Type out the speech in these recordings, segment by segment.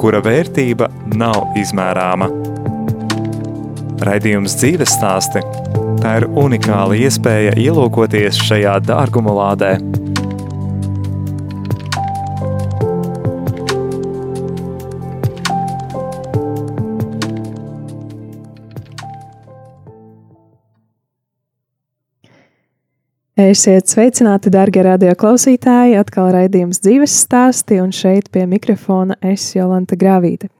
kura vērtība nav izmērāma. Raidījums dzīves stāsti – tā ir unikāla iespēja ielūkoties šajā dārguma lādē. Esiet sveicināti, darbie radioklausītāji! Atkal raidījums dzīves stāsti, un šeit pie mikrofona es Jolanta Grāvīte.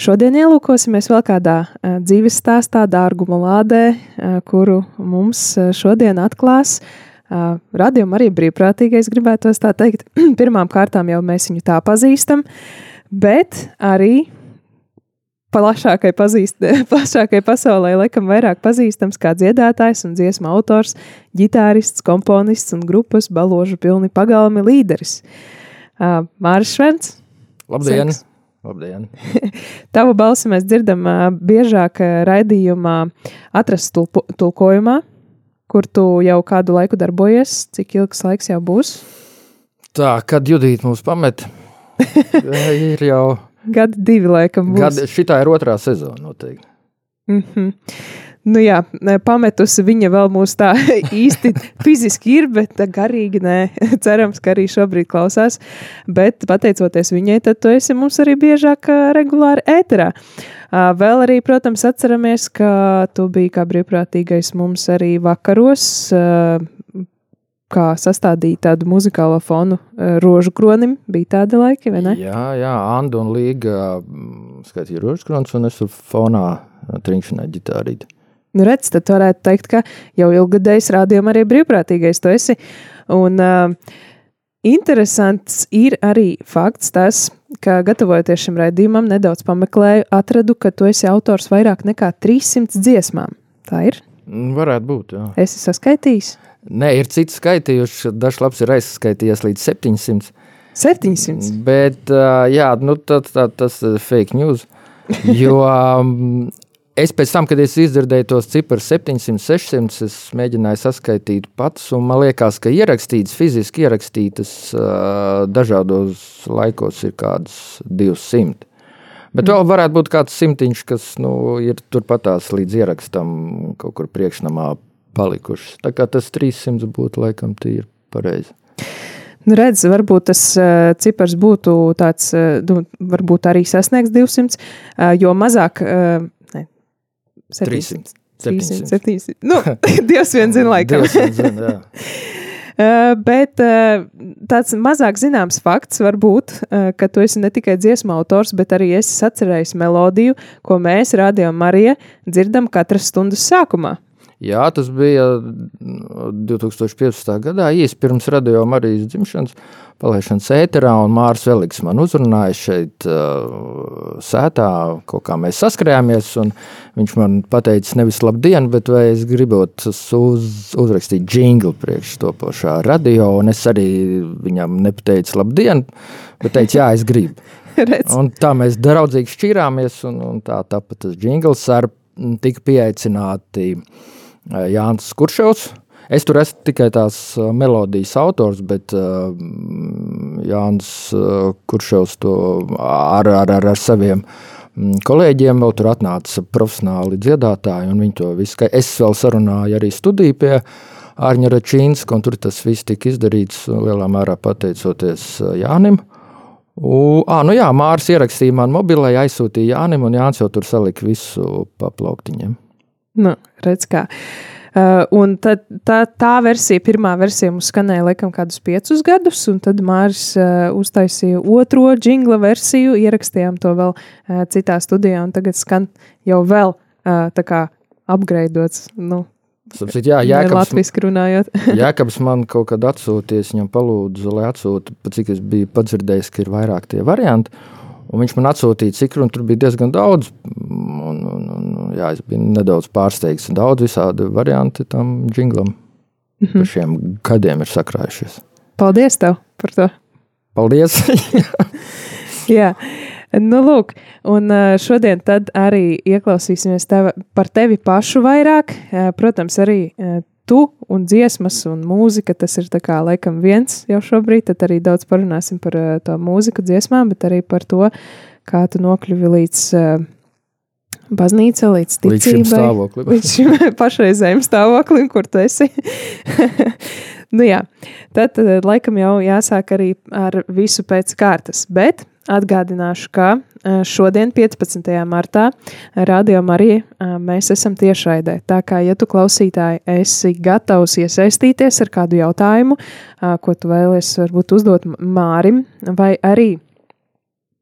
Šodien ielūkosimies vēl kādā dzīves stāstā, dārguma lādē, kuru mums šodien atklās. Radījuma arī brīvprātīgais gribētos tā teikt. Pirmām kārtām jau mēs viņu tā pazīstam, bet arī plašākai, pazīst, plašākai pasaulē laikam vairāk pazīstams kā dziedātājs un dziesmu autors, ģitārists, komponists un grupas baložu pilni pagalmi līderis. Uh, Māris Švents. Labdien! Seks. Labdien! Tavu balsi mēs dzirdam uh, biežāk raidījumā atrast tulpo, tulkojumā, kur tu jau kādu laiku darbojies. Cik ilgs laiks jau būs? Tā, kad Judīt mūs pamet, ir jau Gadi divi, laikam, būs. Gadi, šitā ir otrā sezona noteikti. Mm -hmm. Nu jā, pametusi viņa vēl mūs tā īsti fiziski ir, bet garīgi nē. Cerams, ka arī šobrīd klausās. Bet pateicoties viņai, tad tu esi mums arī biežāk regulāri ēterā. Vēl arī, protams, atceramies, ka tu biji kā brīvprātīgais mums arī vakaros kā sastādīt tādu muzikālo fonu e, rožu kronim. Bija tāda laika, vai ne? Jā, jā Anna un Līga skaitīja rožu kronus, un es tur fonā trinkšanai ģitārīti. Nu, redz, tad varētu teikt, ka jau ilgadējs rādījumā arī brīvprātīgais tu esi. Un uh, interesants ir arī fakts tas, ka gatavojoties šim raidījumam, nedaudz pameklēju, atradu, ka tu esi autors vairāk nekā 300 dziesmām. Tā ir? Varētu būt, jā. Esi saskaitījis? Nē, ir citi skaitījuši, dažs labs ir aizskaitījies līdz 700. 700? Bet, jā, nu, tā, tā, tas ir fake news. Jo es pēc tam, kad es izdzirdēju tos ciprus 700, 600, es mēģināju saskaitīt pats, un man liekas, ka ierakstītas, fiziski ierakstītas dažādos laikos ir kādas 200. Bet vēl varētu būt kāds simtiņš, kas nu, ir turpatās līdz ierakstam kaut kur priekšnamā palikušas. Tā kā tas 300 būtu laikam tīri pareizi. Nu, redz, varbūt tas uh, cipars būtu tāds, uh, nu, varbūt arī sasniegs 200, uh, jo mazāk, uh, ne, 700. 300, 700. 700. Nu, Dievs vien zina, laikam. Zina. Uh, bet uh, tāds mazāk zināms fakts var būt, uh, ka tu esi ne tikai dziesmu autors, bet arī esi atcerējis melodiju, ko mēs, Radio Marija, dzirdam katras stundas sākumā. Jā, tas bija 2015. gadā, īsi pirms radio Marijas dzimšanas, palaišanas ēterā, un Mārs Veliks man uzrunāja šeit uh, sētā, kaut kā mēs saskrējāmies, un viņš man pateica nevis labdien, bet vai es gribot uz, uzrakstīt džinglu priekš topošā radio, un es arī viņam nepateicu labdien, bet teicu, jā, es gribu. un tā mēs draudzīgi šķirāmies, un, un tā tapa tas džingls ar tika pieaicināti uh, Jānis Kurševs. Es tur esmu tikai tās eh, melodijas autors, bet uh, Jānis uh, Kurševs to ar, ar, ar, ar saviem mm, kolēģiem vēl tur atnāca profesionāli dziedātāji, un viņi to visu, es vēl sarunāju arī studiju pie Ārņa Račīnska, un tur tas viss tika izdarīts lielā mērā pateicoties Jānim. U, à, nu jā, Mārs ierakstīja man mobilai, aizsūtīja Jānim, un Jānis jau tur salika visu paplauktiņiem. Nu, redz, kā. Uh, un tad, tā, tā versija, pirmā versija mums skanēja laikam kādus piecus gadus, un tad Māris uh, uztaisīja otro jingla versiju, ierakstījām to vēl uh, citā studijā, un tagad skan jau vēl uh, tā kā apgraidots, nu, Sapsit, jā, Jēkabs, latviski runājot. Jēkabs man kaut kad atsūties, viņam palūdzu, lai atsūtu, cik es biju padzirdējis, ka ir vairāk tie varianti. Un viņš man atsūtīja cikru, un tur bija diezgan daudz. Un, un, un, jā, es biju nedaudz pārsteigts. Daudz visādi varianti tam jinglam. Mm -hmm. Par šiem gadiem ir sakrājušies. Paldies tev par to! Paldies! jā, nu lūk, un šodien arī ieklausīsimies tev, par tevi pašu vairāk. Protams, arī tu un dziesmas un mūzika, tas ir kā laikam viens jau šobrīd, tad arī daudz parunāsim par to mūziku dziesmām, bet arī par to, kā tu nokļuvi līdz uh, baznīca līdz ticībai. Līdz šim stāvoklim. līdz šim pašreizējiem stāvoklim, kur tu esi. nu jā, tad, tad laikam jau jāsāk arī ar visu pēc kārtas, bet atgādināšu, ka šodien, 15. martā, Radio Marija, mēs esam tiešraidē. Tā kā, ja tu klausītāji esi gatavs iesaistīties ar kādu jautājumu, ko tu vēlies varbūt uzdot Mārim, vai arī,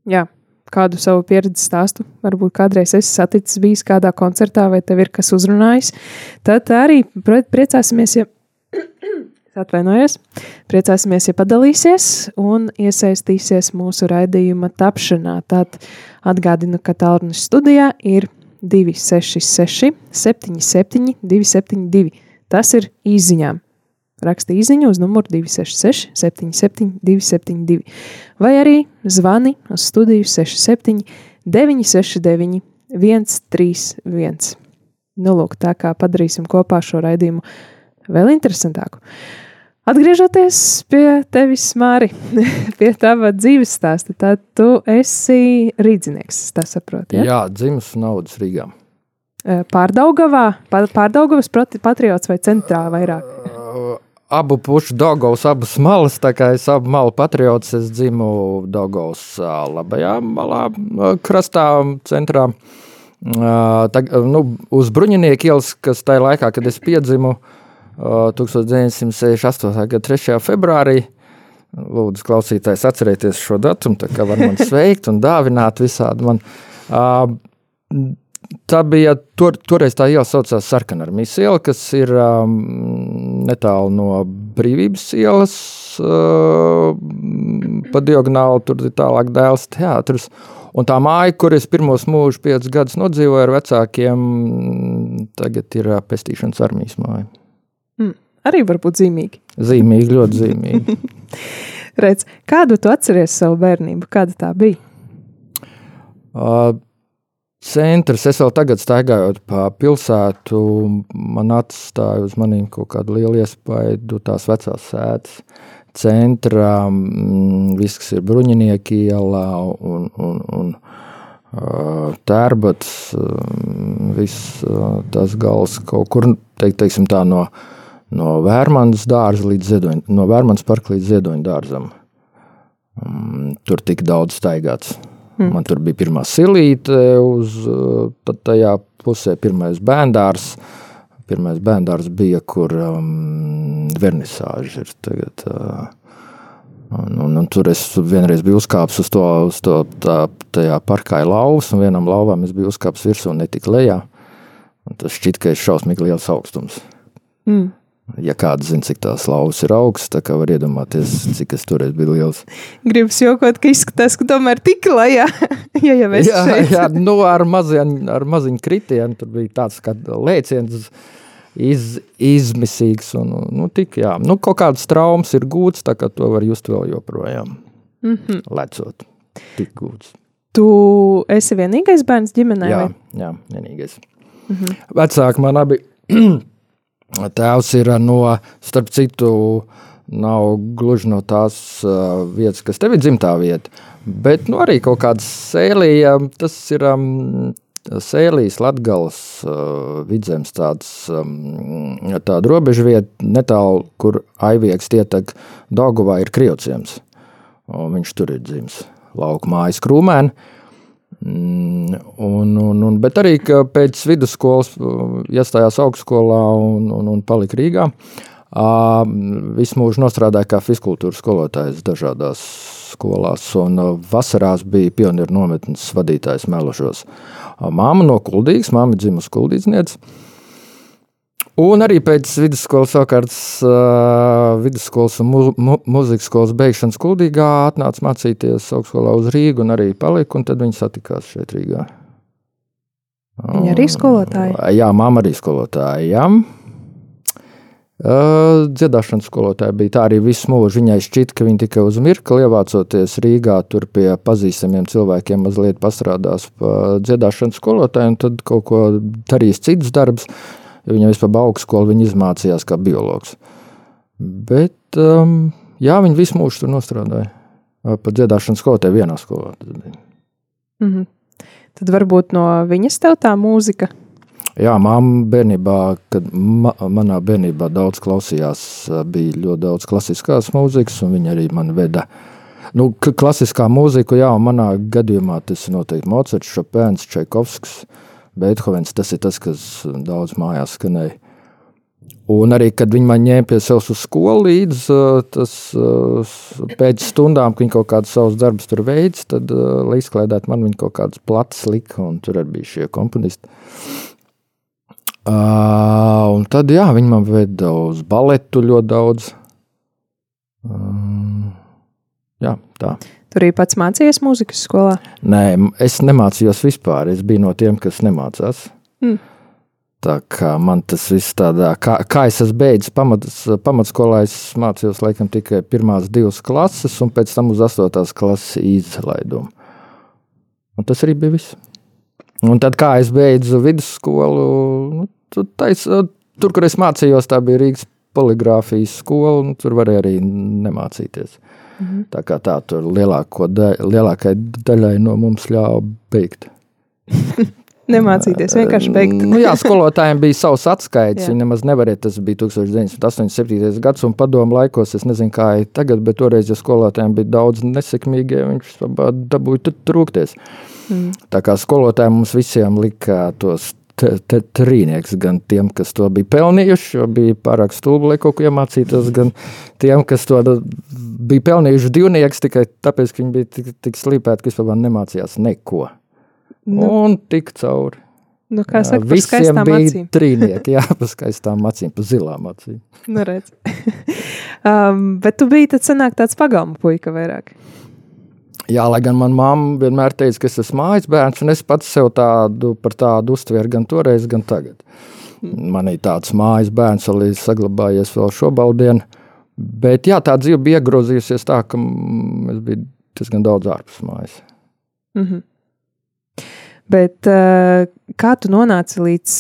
jā, kādu savu pieredzi stāstu, varbūt kādreiz esi saticis, bijis kādā koncertā, vai tev ir kas uzrunājis, tad arī priecāsimies, ja atvainojies, priecāsimies, ja padalīsies un iesaistīsies mūsu raidījuma tapšanā. Tad atgādinu, ka tālrunis studijā ir 266 77 272. Tas ir īziņām. Raksta īsiņu uz numuru 266, 77, 272, vai arī zvani uz studiju 67, 969, 131. Nu, lūk, tā kā padarīsim kopā šo raidījumu vēl interesantāku. Atgriežoties pie tevis, Māri, pie tava dzīves stāsta, tad tu esi rīdzinieks, tas saproti, ja? Jā, dzimis naudas Rīgā. Pārdaugavā, pārdaugavas patriots vai centrā vairāk? abu pušu Dāngavas, abas malas. Tā kā es abu malu patriots, es dzimu Dāngavas labajā malā, krastā, centrā. Tā, nu, uz Bruņinieku ielas, kas tajā laikā, kad es piedzimu, 1968. gada 3. februārī. Lūdzu, klausītājs, atcerieties šo datumu, tā kā var man sveikt un dāvināt visādi man. Tā bija tur, toreiz tā iela saucās Sarkanarmijas iela, kas ir um, netālu no Brīvības ielas, uh, pa diagonāli tur ir tālāk dēls teātris. Un tā māja, kur es pirmos mūžus piecus gadus nodzīvoju ar vecākiem, tagad ir uh, pestīšanas armijas māja. Mm, arī varbūt zīmīgi. Zīmīgi, ļoti zīmīgi. Redz, kādu tu atceries savu bērnību? Kāda tā bija? Uh, centrs. Es vēl tagad staigājot pa pilsētu, man atstāja uz maniem kaut kādu lielu iespaidu tās vecās sēdes. Centrā mm, viss, kas ir bruņinieki ielā un, un, un tērbats, uh, viss tas gals kaut kur, teik, teiksim tā, no, no Vērmanas dārza līdz Ziedoņa, no Vērmanas parka līdz Ziedoņa dārzam. Um, tur tik daudz staigāts. Mm. Man tur bija pirmā silīte, uz tajā pusē pirmais bērndārs. Pirmais bērndārs bija, kur um, vernisāža ir tagad. Uh, Un, un, un tur es vienreiz biju uzkāpis uz to, uz to tā, tajā parkā lauvas, un vienam lauvam es biju uzkāpis virsū un netika lejā. Un tas šķiet, ka ir šausmīgi liels augstums. Mm. Ja kāds zina, cik tās lauvas ir augstas, tā kā var iedomāties, cik tas toreiz bija liels. Gribas jokot, ka izskatās, ka tomēr tik lejā, ja jau es jā, šeit. jā, nu ar maziņu, ar maziņu kritienu, tur bija tāds kā lēciens iz, izmisīgs un, nu, tik, jā, nu kaut kāds traumas ir gūts, tā kā to var just vēl joprojām mm -hmm. lecot, tik gūts. Tu esi vienīgais bērns ģimenē? Jā, vai? jā vienīgais. Mm -hmm. Vecāki man abi Tēvs ir no, starp citu, nav gluži no tās uh, vietas, kas tev ir dzimtā vieta, bet nu, arī kaut kāda sēlīja, tas ir um, sēlīs Latgals uh, vidzems tāds, um, tāda robeža vieta, netālu, kur Aivieks tietek Doguvā ir Kriociems. Un viņš tur ir dzims lauku mājas krūmēni. Mm, un, un, un, bet arī pēc vidusskolas uh, iestājās augstskolā un, un, un palika Rīgā. Visu mūžu strādāja kā fiskultūras skolotājs dažādās skolās, un vasarās bija pionieru nometnes vadītājs Melošos. Māma no Kuldīgas, māma dzimusi Kuldīdzniec. Un arī pēc vidusskolas, savukārt, uh, vidusskolas un mu, mu, mūzikas skolas beigšanas Kuldīgā atnāca mācīties augstskolā uz Rīgu un arī palika, un tad viņi satikās šeit Rīgā. Viņa arī skolotāja? Jā, māma arī skolotāja, jā. Uh, dziedāšanas skolotāja bija tā arī visu mūžu. Viņai šķita, ka viņa tikai uz mirkli ievācoties Rīgā, tur pie pazīstamiem cilvēkiem mazliet pastrādās pa dziedāšanas skolotāju, un tad kaut ko darīs cits darbs. Viņa vispār augstskolu viņa izmācījās kā biologs. Bet, um, jā, viņa visu mūžu tur nostrādāja. Pa dziedāšanas skolotāju vienā skolā. Mm -hmm. Tad varbūt no viņas tev tā mūzika Jā, māma bērnībā, kad ma, manā bērnībā daudz klausījās, bija ļoti daudz klasiskās mūzikas, un viņa arī man veda. Nu, klasiskā mūzika, jā, manā gadījumā tas ir noteikti Mocards, Chopins, Čaikovskis, Beethovens. Tas ir tas, kas daudz mājās skanēja. Un arī, kad viņi man ņēma pie sevis uz skolu līdz, tas pēc stundām, kad viņi kaut kādus savus darbus tur veids, tad, lai izklaidētu man, viņi kaut kādas platas lika, un tur arī bija šie komponisti. Uh, un tad, jā, viņi man veda uz baletu ļoti daudz. Uh, jā, tā. Tur arī pats mācījies mūzikas skolā? Nē, es nemācījos vispār. Es biju no tiem, kas nemācās. Mm. Tā kā man tas viss tādā, kā, kā es esmu beidzis pamats, pamatskolā, es mācījos laikam tikai pirmās divas klases, un pēc tam uz astotās klases izlaidumu. Un tas arī bija viss. Un tad, kā es beidzu vidusskolu, nu, tais, tur, kur es mācījos, tā bija Rīgas poligrāfijas skola, un tur varēja arī nemācīties. Mhm. Tā kā tā tur da, lielākai daļai no mums ļāva beigt. Nemācīties, vienkārši beigt. nu, jā, skolotājiem bija savs atskaits. Viņi nemaz nevarēja. Tas bija 1987. gads, un padomu laikos, es nezinu, kā ir tagad, bet toreiz, ja skolotājiem bija daudz nesekmīgie, viņš dabūja trūkties. Mm. Tā kā skolotājiem mums visiem lika tos trīnieks. Gan tiem, kas to bija pelnījuši, jo bija pārāk stulbi, lai kaut ko iemācītos, gan tiem, kas to bija pelnījuši divnieks tikai tāpēc, ka viņi bija tik, tik slīpēti, ka vispār nemācījās neko. Nu. Un tik cauri. Nu, kā saka, jā, visiem bija acīm. trīnieki, jā, pa skaistām acīm, pa zilām acīm. Nu, redz. um, bet tu biji tad sanāk tāds pagalma puika vairāk. Jā, lai gan manā mamma vienmēr teica, ka es esmu mājas bērns, un es pats sev tādu tādu uztveru gan toreiz, gan tagad. Mm. Man ir tāds mājas bērns, ir saglabājies vēl šobrīd. Bet jā, tā dzīve bija iegrozījusies tā, ka es biju diezgan daudz ārpus mājas. Mm -hmm. Bet uh, kā tu nonāci līdz,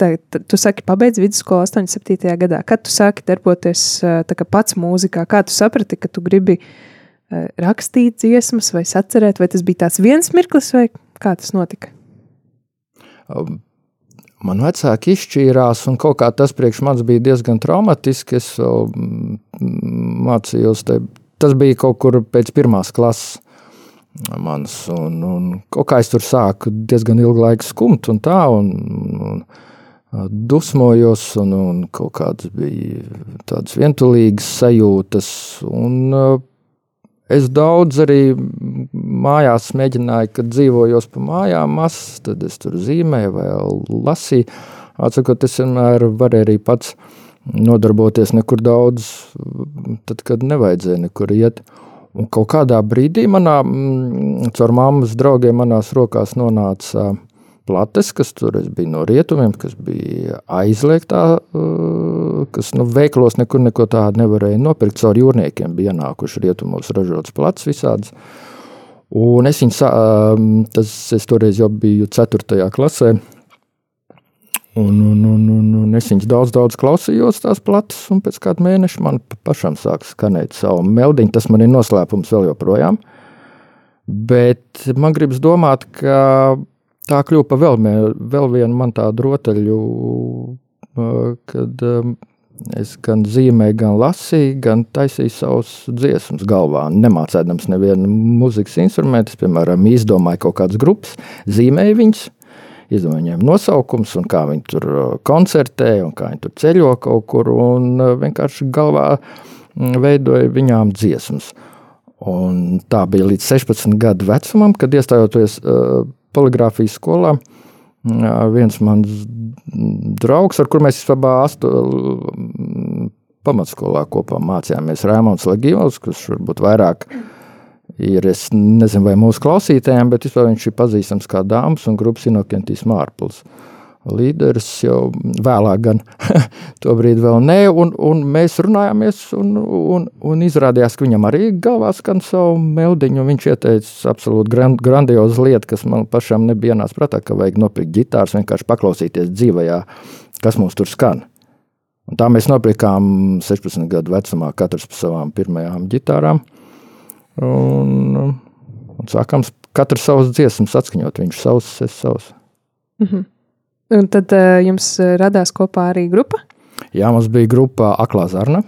tā, tā, tu saki, pabeidz vidusskolu 87. gadā. Kad tu sāki darboties uh, pats mūzikā, kā tu saprati, ka tu gribi uh, Eh, rakstīt dziesmas vai sacerēt, vai tas bija tāds viens mirklis, vai kā tas notika? Um, man vecāki izšķīrās, un kaut kā tas priekš manis bija diezgan traumatiski. Es mm, mācījos, te, tas bija kaut kur pēc pirmās klases manas, un, un kaut kā es tur sāku diezgan ilgu laiku skumt un tā, un, un dusmojos, un, un kaut kādas bija tādas vientulīgas sajūtas, un Es daudz arī mājās mēģināju, kad dzīvojos pa mājām, mazs, tad es tur zīmēju vai lasīju. Atsakot, es vienmēr varēju arī pats nodarboties nekur daudz, tad, kad nevajadzēja nekur iet. Un kaut kādā brīdī manā, caur mammas draugiem manās rokās nonāca uh, plates, kas tur bija no rietumiem, kas bija aizliegtā, kas nu, veiklos nekur neko tādu nevarēja nopirkt. Caur jūrniekiem bija ienākuši rietumos ražotas plates visādas. Un es viņu, tas es toreiz jau biju 4. klasē, Un, un, un, un, un es viņus daudz, daudz klausījos, tās plates, un pēc kāda mēneša man pašam sāk skanēt savu meldiņu. Tas man ir noslēpums vēl joprojām. Bet man gribas domāt, ka tā kļuva par vēl, vēl vienu man tādu rotaļu, kad es gan zīmēju, gan lasīju, gan taisīju savus dziesmas galvā. Nemācēdams nevienu mūzikas instrumentu, piemēram, izdomāju kaut kādas grupas, zīmēju viņus, izdomāju viņiem nosaukums un kā viņi tur koncertē un kā viņi tur ceļo kaut kur un vienkārši galvā veidoju viņām dziesmas. Un tā bija līdz 16 gadu vecumam, kad iestājoties uh, poligrāfijas skolā. viens mans draugs, ar kur mēs vispār astu, pamatskolā kopā mācījāmies Rēmons Legīvs, kurš varbūt vairāk ir, es nezinu, vai mūsu klausītājiem, bet vispār viņš ir pazīstams kā dāmas un grupas Inokentīs Mārpuls. Līderis jau vēlāk, gan to brīdi vēl nē, un, un mēs runājāmies, un, un, un izrādījās, ka viņam arī galvā skan savu meldiņu. Viņš ieteica absolūti grand, grandiozu lietu, kas man pašam nebija ienācis prātā, ka vajag nopirkt ģitāras, vienkārši paklausīties dzīvajā, kas mums tur skan. Un tā mēs nopirkām 16 gadu vecumā, katrs par savām pirmajām ģitārām. Un, un sākām katru savus dziesmas atskaņot. Viņš savus, es savus. Mm -hmm. Un tad uh, jums radās kopā arī grupa? Jā, mums bija grupa Aklā Zarna.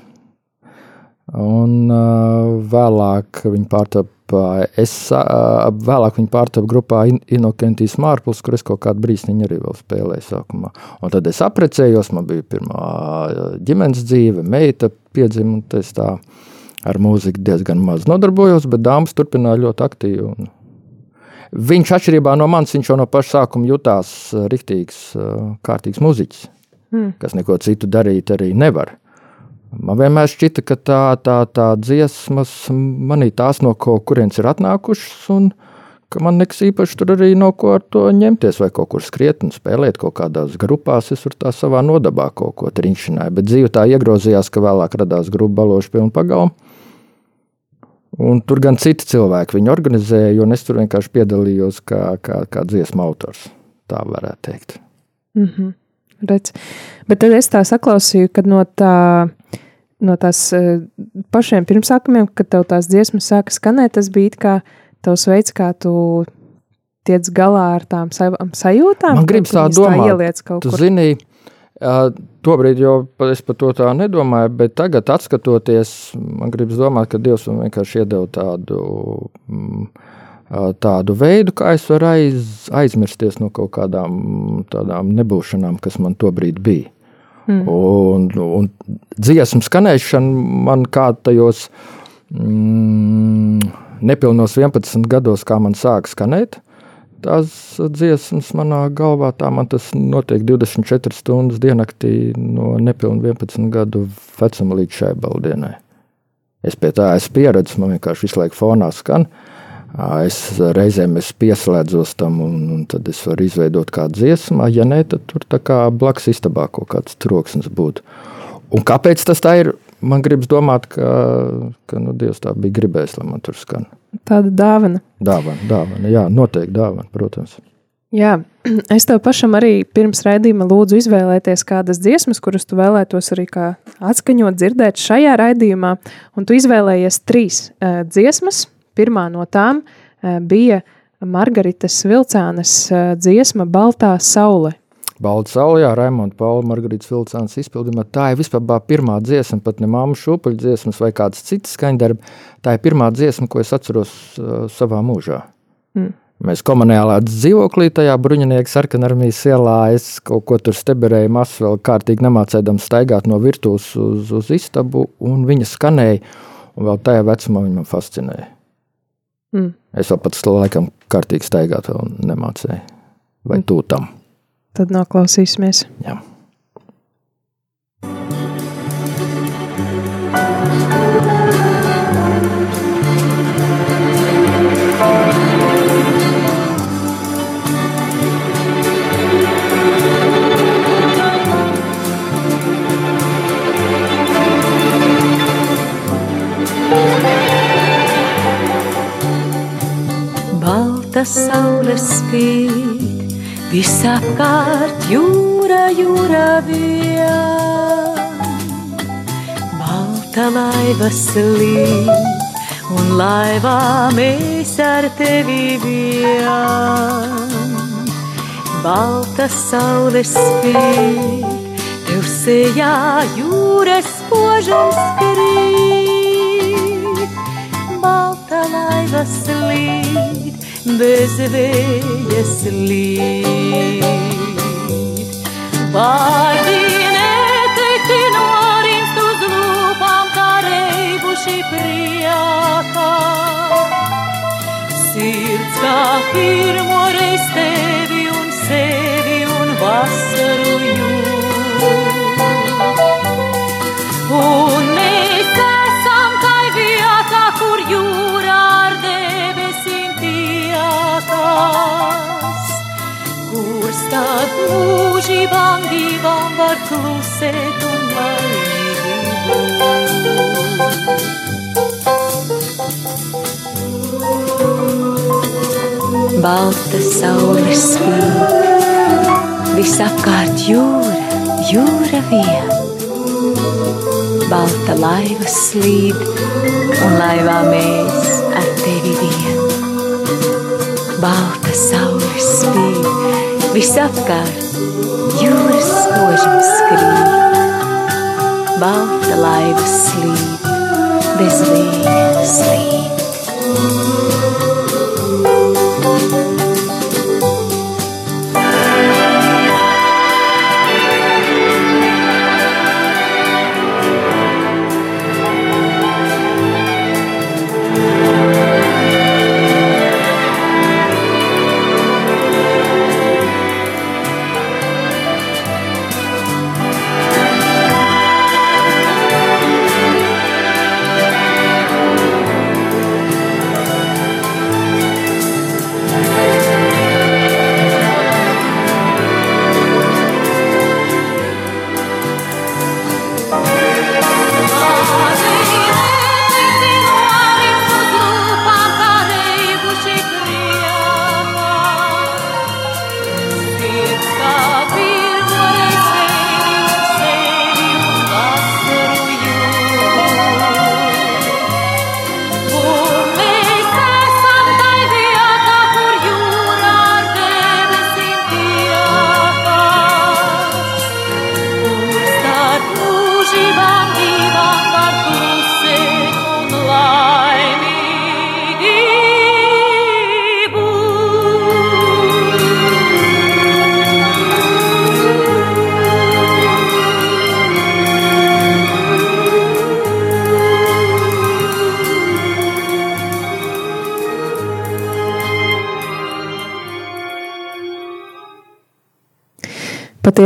Un uh, vēlāk viņi pārtapa es vēlāk viņu pārtapu grupā Inokentijas Mārpils, kur es kaut kādu brīsniņu arī vēl spēlēju sākumā. Un tad es aprecējos, man bija pirmā ģimenes dzīve, meita piedzima, un es tā ar mūziku diezgan maz nodarbojos, bet dāmas turpināja ļoti aktīvi. Un viņš atšķirībā no manis, viņš jau no paša sākuma jutās riktīgs, kārtīgs muziķis, mm. kas neko citu darīt arī nevar. Man vienmēr šķita, ka tā, tā, tā dziesmas manī tās no kaut kurienes ir atnākušas, un ka man nekas īpaši tur arī no ko ar to ņemties, vai kaut kur skriet un spēlēt kaut kādās grupās. Es tur tā savā nodabā kaut ko triņšināju, bet dzīve tā iegrozījās, ka vēlāk radās grupa baloši pilnu pagalmu. Un tur gan citi cilvēki viņu organizēja, un es tur vienkārši piedalījos kā, kā, kā dziesmu autors. Tā varētu teikt. Mm -hmm. Redz. Bet tad es tā saklausīju, ka no tā no tās uh, pašiem pirmsākumiem, kad tev tās dziesmas sāka skanēt, tas bija kā tavs veids, kā tu tiec galā ar tām sajūtām. Man gribas tā domāt, tā tu zini, tobrīd jau es par to tā nedomāju, bet tagad atskatoties, man gribas domāt, ka Dievs man vienkārši iedeva tādu, mm, tādu veidu, kā es varu aiz, aizmirsties no kaut kādām tādām nebūšanām, kas man tobrīd bija. Mm. Un, un dziesmu skanēšana man kā tajos mm, nepilnos 11 gados, kā man sāk skanēt. Tās dziesmas manā galvā, tā man tas notiek 24 stundas diennaktī no nepilnu 11 gadu vecuma līdz šai baldienai. Es pie tā esmu pieredzējis, man vienkārši visu laiku fonā skan. Es reizēm es pieslēdzos tam, un, un tad es varu izveidot kādu dziesmu. Ja nē, tad tur kā blakus istabā kaut kāds troksnis būtu. Un kāpēc tas tā ir? Man gribas domāt, ka, ka nu, Dievs tā bija gribējis, lai man tur skan. Tāda dāvana. Dāvana, dāvana jā, noteikti dāvana, protams. Jā, es tev pašam arī pirms raidījuma lūdzu izvēlēties kādas dziesmas, kuras tu vēlētos arī atskaņot, dzirdēt šajā raidījumā. Un tu izvēlējies trīs uh, dziesmas, Pirmā no tām eh, bija Margaritas Vilcānas eh, dziesma Baltā saule. Balta saule, jā, Raimonda Paula Margaritas Vilcānas izpildījumā. Tā ir vispār pirmā dziesma, pat ne māmu šūpuļu dziesmas vai kāds cits skaņdarbi. Tā ir pirmā dziesma, ko es atceros uh, savā mūžā. Mm. Mēs komunālā dzīvoklī, tajā bruņinieka sarkanarmijas ielā, es kaut ko tur steberēju, masu vēl kārtīgi nemācēdam staigāt no virtuves uz, uz istabu, un viņa skanēja, un vēl tajā vecumā viņa man fascinēja. Mm. Es vēl pats laikam kārtīgi staigāt vēl nemācēju. Vai mm. tūtam? Tad noklausīsimies. Jā. balta saule spīd, visapkārt jūra, jūra vien. Balta laiva slīd, un laivā mēs ar tevi vien. Balta saule spīd, tev sejā jūras spožums krīt. Balta laiva slīd, bezveyesli Bardine te tinori în sus lupam care buși priaca Sirța firmorei mūžībām divām var klusēt un laimīgi. Balta saule spīd, visapkārt jūra, jūra vien. Balta laiva slīd, un laivā mēs ar tevi vien. Balta saule spīd, visapkārt jūras spožums skrīt. Balta laiva slīd, bez vēja slīd.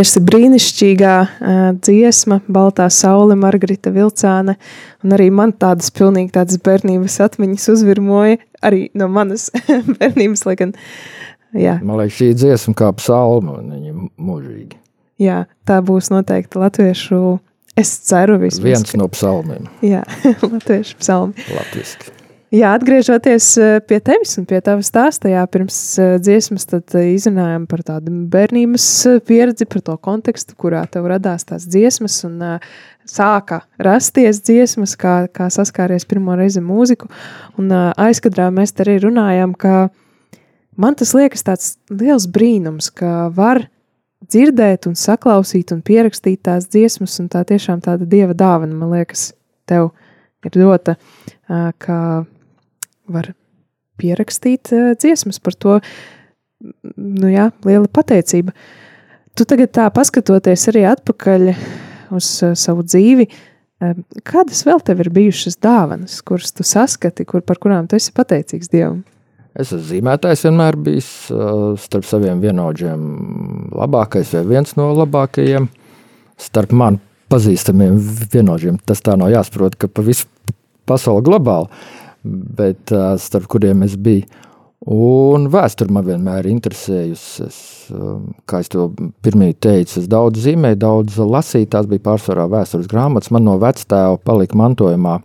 Patiesi brīnišķīgā uh, dziesma, Baltā saule, Margarita Vilcāne. Un arī man tādas pilnīgi tādas bērnības atmiņas uzvirmoja, arī no manas bērnības, lai gan, jā, Man liekas, šī dziesma kā psalma, un viņa ir mūžīga. jā, tā būs noteikti latviešu, es ceru vismaz. Viens no psalmiem Jā, latviešu psalmi. latviski. Jā, atgriežoties eh, pie tevis un pie tava stāsta, jā, pirms eh, dziesmas, eh, izrunājām par tādu bērnības pieredzi, par to kontekstu, kurā tev radās tās dziesmas un sāka rasties dziesmas, kā, kā saskāries pirmo reizi mūziku. Un aizkadrā mēs arī runājām, ka man tas liekas tāds liels brīnums, ka var dzirdēt un saklausīt un pierakstīt tās dziesmas, un tā tiešām tāda dieva dāvana, man liekas, tev ir dota, ka var pierakstīt ā, dziesmas par to, nu jā, liela pateicība. Tu tagad tā paskatoties arī atpakaļ uz ā, savu dzīvi, ā, kādas vēl tev ir bijušas dāvanas, kuras tu saskati, kur, par kurām tu esi pateicīgs Dievam? Es esmu zīmētājs, vienmēr bijis starp saviem vienaudžiem labākais vai viens no labākajiem. Starp man pazīstamiem vienaudžiem tas tā nav jāsaprot, ka pa visu pasauli globāli, bet uh, starp kuriem es biju. Un vēsture man vienmēr ir interesējusi. Es, um, kā jau pirmie teicu, es daudz zīmēju, daudz lasīju. Tās bija pārsvarā vēstures grāmatas. Man no vectēva palika mantojumā.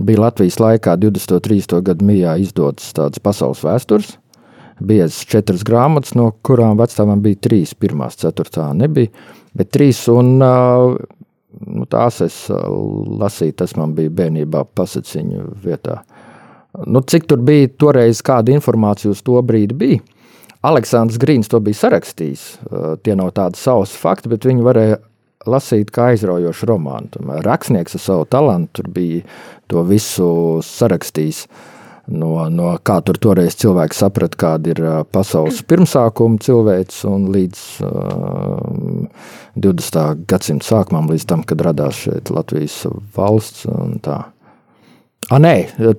Bija Latvijas laikā 20. un 30. gadu mijā izdotas tādas pasaules vēstures. Bija četras grāmatas, no kurām vecākām bija trīs. Pirmās, ceturtā nebija, bet trīs. Un, nu, tās es lasīju, tas man bija bērnībā pasaciņu vietā. Nu, cik tur bija toreiz, kāda informācija uz to brīdi bija? Aleksandrs Grīns to bija sarakstījis. Uh, Tie nav tādi savs fakti, bet viņi varēja lasīt kā aizraujošu romānu. Tomēr rakstnieks ar savu talantu bija to visu sarakstījis. No, no kā tur toreiz cilvēks saprata, kāda ir ā, pasaules pirmsākuma cilvēks, un līdz uh, 20. gadsimta sākumam, līdz tam, kad radās šeit Latvijas valsts. un tā. A, nē,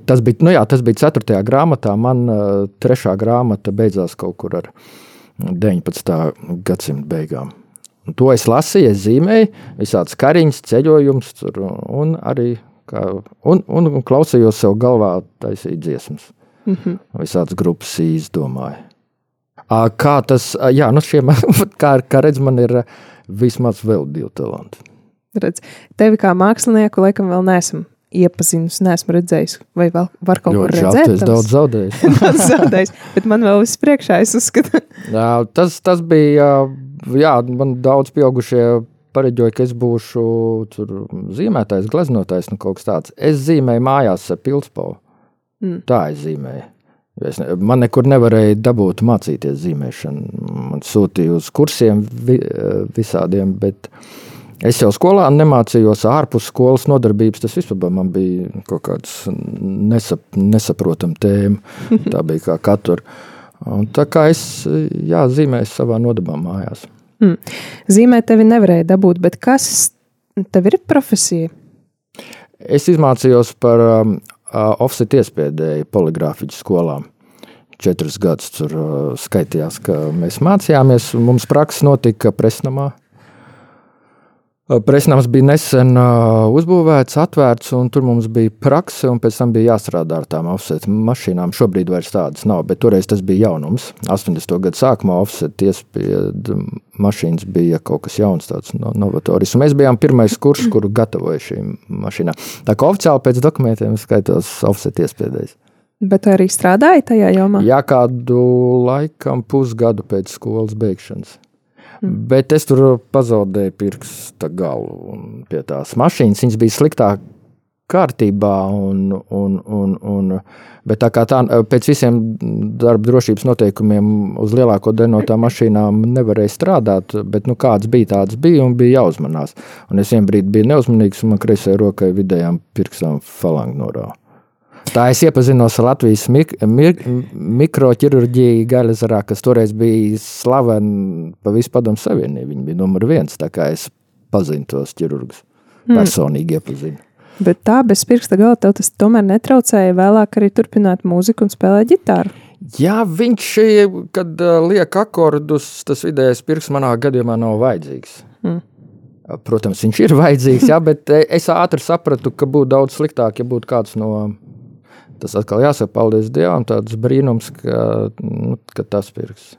tas bija, nu jā, tas bija 4. grāmatā. Man uh, trešā grāmata beidzās kaut kur ar 19. gadsimta beigām. Un to es lasīju, es zīmēju, visādas kariņas, ceļojumus, tur, un arī kā, un, un, un klausījos sev galvā, taisīju dziesmas. Mm -hmm. Visādas grupas izdomāju. Kā tas, jā, nu šiem, kā, kā redz, man ir vismaz vēl divi talanti. Redz, tevi kā mākslinieku laikam vēl neesam iepazinusi, neesmu redzējis, vai vēl var kaut ko redzēt. Es daudz zaudēju. daudz zaudējis, bet man vēl viss priekšā, es uzskatu. jā, tas, tas bija, jā, man daudz pieaugušie pareģoju, ka es būšu tur zīmētājs, gleznotājs, nu kaut kas tāds. Es zīmēju mājās ar pildspalvu. Mm. Tā es zīmēju. Es ne, man nekur nevarēja dabūt mācīties zīmēšanu. Man sūtīja uz kursiem vi, visādiem, bet es jau skolā nemācījos ārpus skolas nodarbības. Tas vispār man bija kaut kāds nesap, nesaprotam tēma. Tā bija kā katru. Un tā kā es jā, zīmēju savā nodabā mājās. Mm. Zīmēt tevi nevarēja dabūt, bet kas tev ir profesija? Es izmācījos par um, offset iespiedēju poligrāfiķu skolām. Četrus gadus tur uh, skaitījās, ka mēs mācījāmies. Mums praksa notika Presnamā. Presnams bija nesen uzbūvēts, atvērts, un tur mums bija prakse, un pēc tam bija jāstrādā ar tām offset mašīnām. Šobrīd vairs tādas nav, bet toreiz tas bija jaunums. 80. gadu sākumā offset iespēja mašīnas bija kaut kas jauns, tāds novatorisks. Mēs bijām pirmais kurs, kuru gatavoja šīm mašīnām. Tā kā oficiāli pēc dokumentiem skaitos offset iespējas. Bet arī strādāja tajā jomā? Jā, kādu laikam pusgadu pēc skolas beigšanas. Mm. Bet es tur pazaudēju pirksta galu pie tās mašīnas. Viņas bija sliktā kārtībā, un, un, un, un, bet tā kā tā pēc visiem darba drošības noteikumiem uz lielāko daļu no tām mašīnām nevarēja strādāt, bet nu, kāds bija, tāds bija un bija jāuzmanās. Un es vienbrīd biju neuzmanīgs, un man kreisajai rokai vidējām pirkstām falangu norāva. Tā es iepazinos ar Latvijas mik mik mikroķirurģiju Gaļazarā, kas toreiz bija slavena pa visu padomu savienību. Viņi bija numur viens, tā kā es pazinu tos ķirurgus. Hmm. Personīgi iepazinu. Bet tā bez pirksta gala tev tas tomēr netraucēja vēlāk arī turpināt mūziku un spēlēt ģitāru. Jā, viņš, kad uh, liek akordus, tas vidējais pirksts manā gadījumā nav vajadzīgs. Hmm. Protams, viņš ir vajadzīgs, jā, bet es ātri sapratu, ka būtu daudz sliktāk, ja būtu kāds no Tas atkal jāsaka, paldies Dievam, tāds brīnums, ka, nu, ka tas pirks.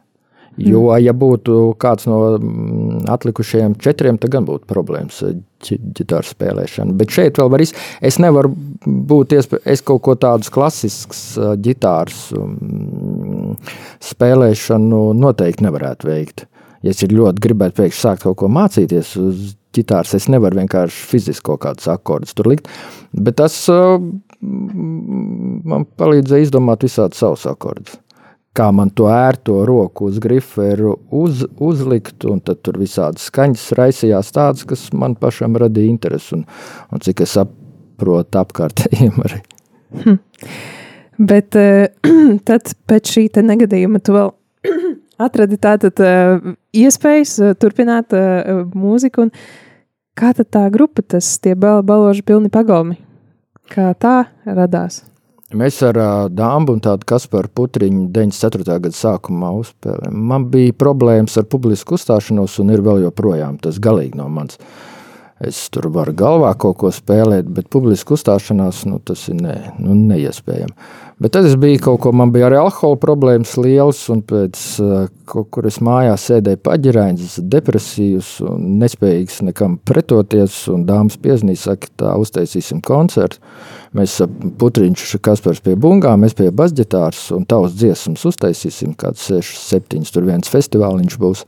Jo, mm. ja būtu kāds no mm, atlikušajiem četriem, tad gan būtu problēmas ģitāru spēlēšana. Bet šeit vēl var izdarīt. Es nevaru būt iespējams, es kaut ko tādus klasiskus ģitārus um, spēlēšanu noteikti nevarētu veikt. Ja es ļoti gribētu pēkšņi sākt kaut ko mācīties uz ģitāras, es nevaru vienkārši fiziski kaut kādus akordus tur likt. Bet tas uh, man palīdzēja izdomāt visādus savus akordus. Kā man to ērto roku uz griferu uz, uzlikt, un tad tur visādas skaņas raisījās tādas, kas man pašam radīja interesi, un, un cik es saprotu apkārtējiem arī. Hm. Bet tad pēc šī negadījuma tu vēl atradi tātad iespējas turpināt mūziku, un kā tad tā grupa, tas tie baloži pilni pagalmi, Kā tā radās? Mēs ar uh, Dāmbu un tādu Kasparu Putriņu 94. gada sākumā uzspēlējām. Man bija problēmas ar publisku uzstāšanos, un ir vēl joprojām tas galīgi no manis. Es tur varu galvā kaut ko spēlēt, bet publiski uzstāšanās nu, tas ir ne, nu, neiespējami. Bet tad es biju kaut ko, man bija arī alkohola problēmas liels, un pēc kaut kur es mājās sēdēju paģirāņas, depresīvs un nespējīgs nekam pretoties, un dāmas pieznīs, saka, tā uztaisīsim koncertu. Mēs putriņš Kaspars pie bungām, mēs pie basģitārs, un tavs dziesmas uztaisīsim, kāds 6, 7, tur viens festivāliņš būs.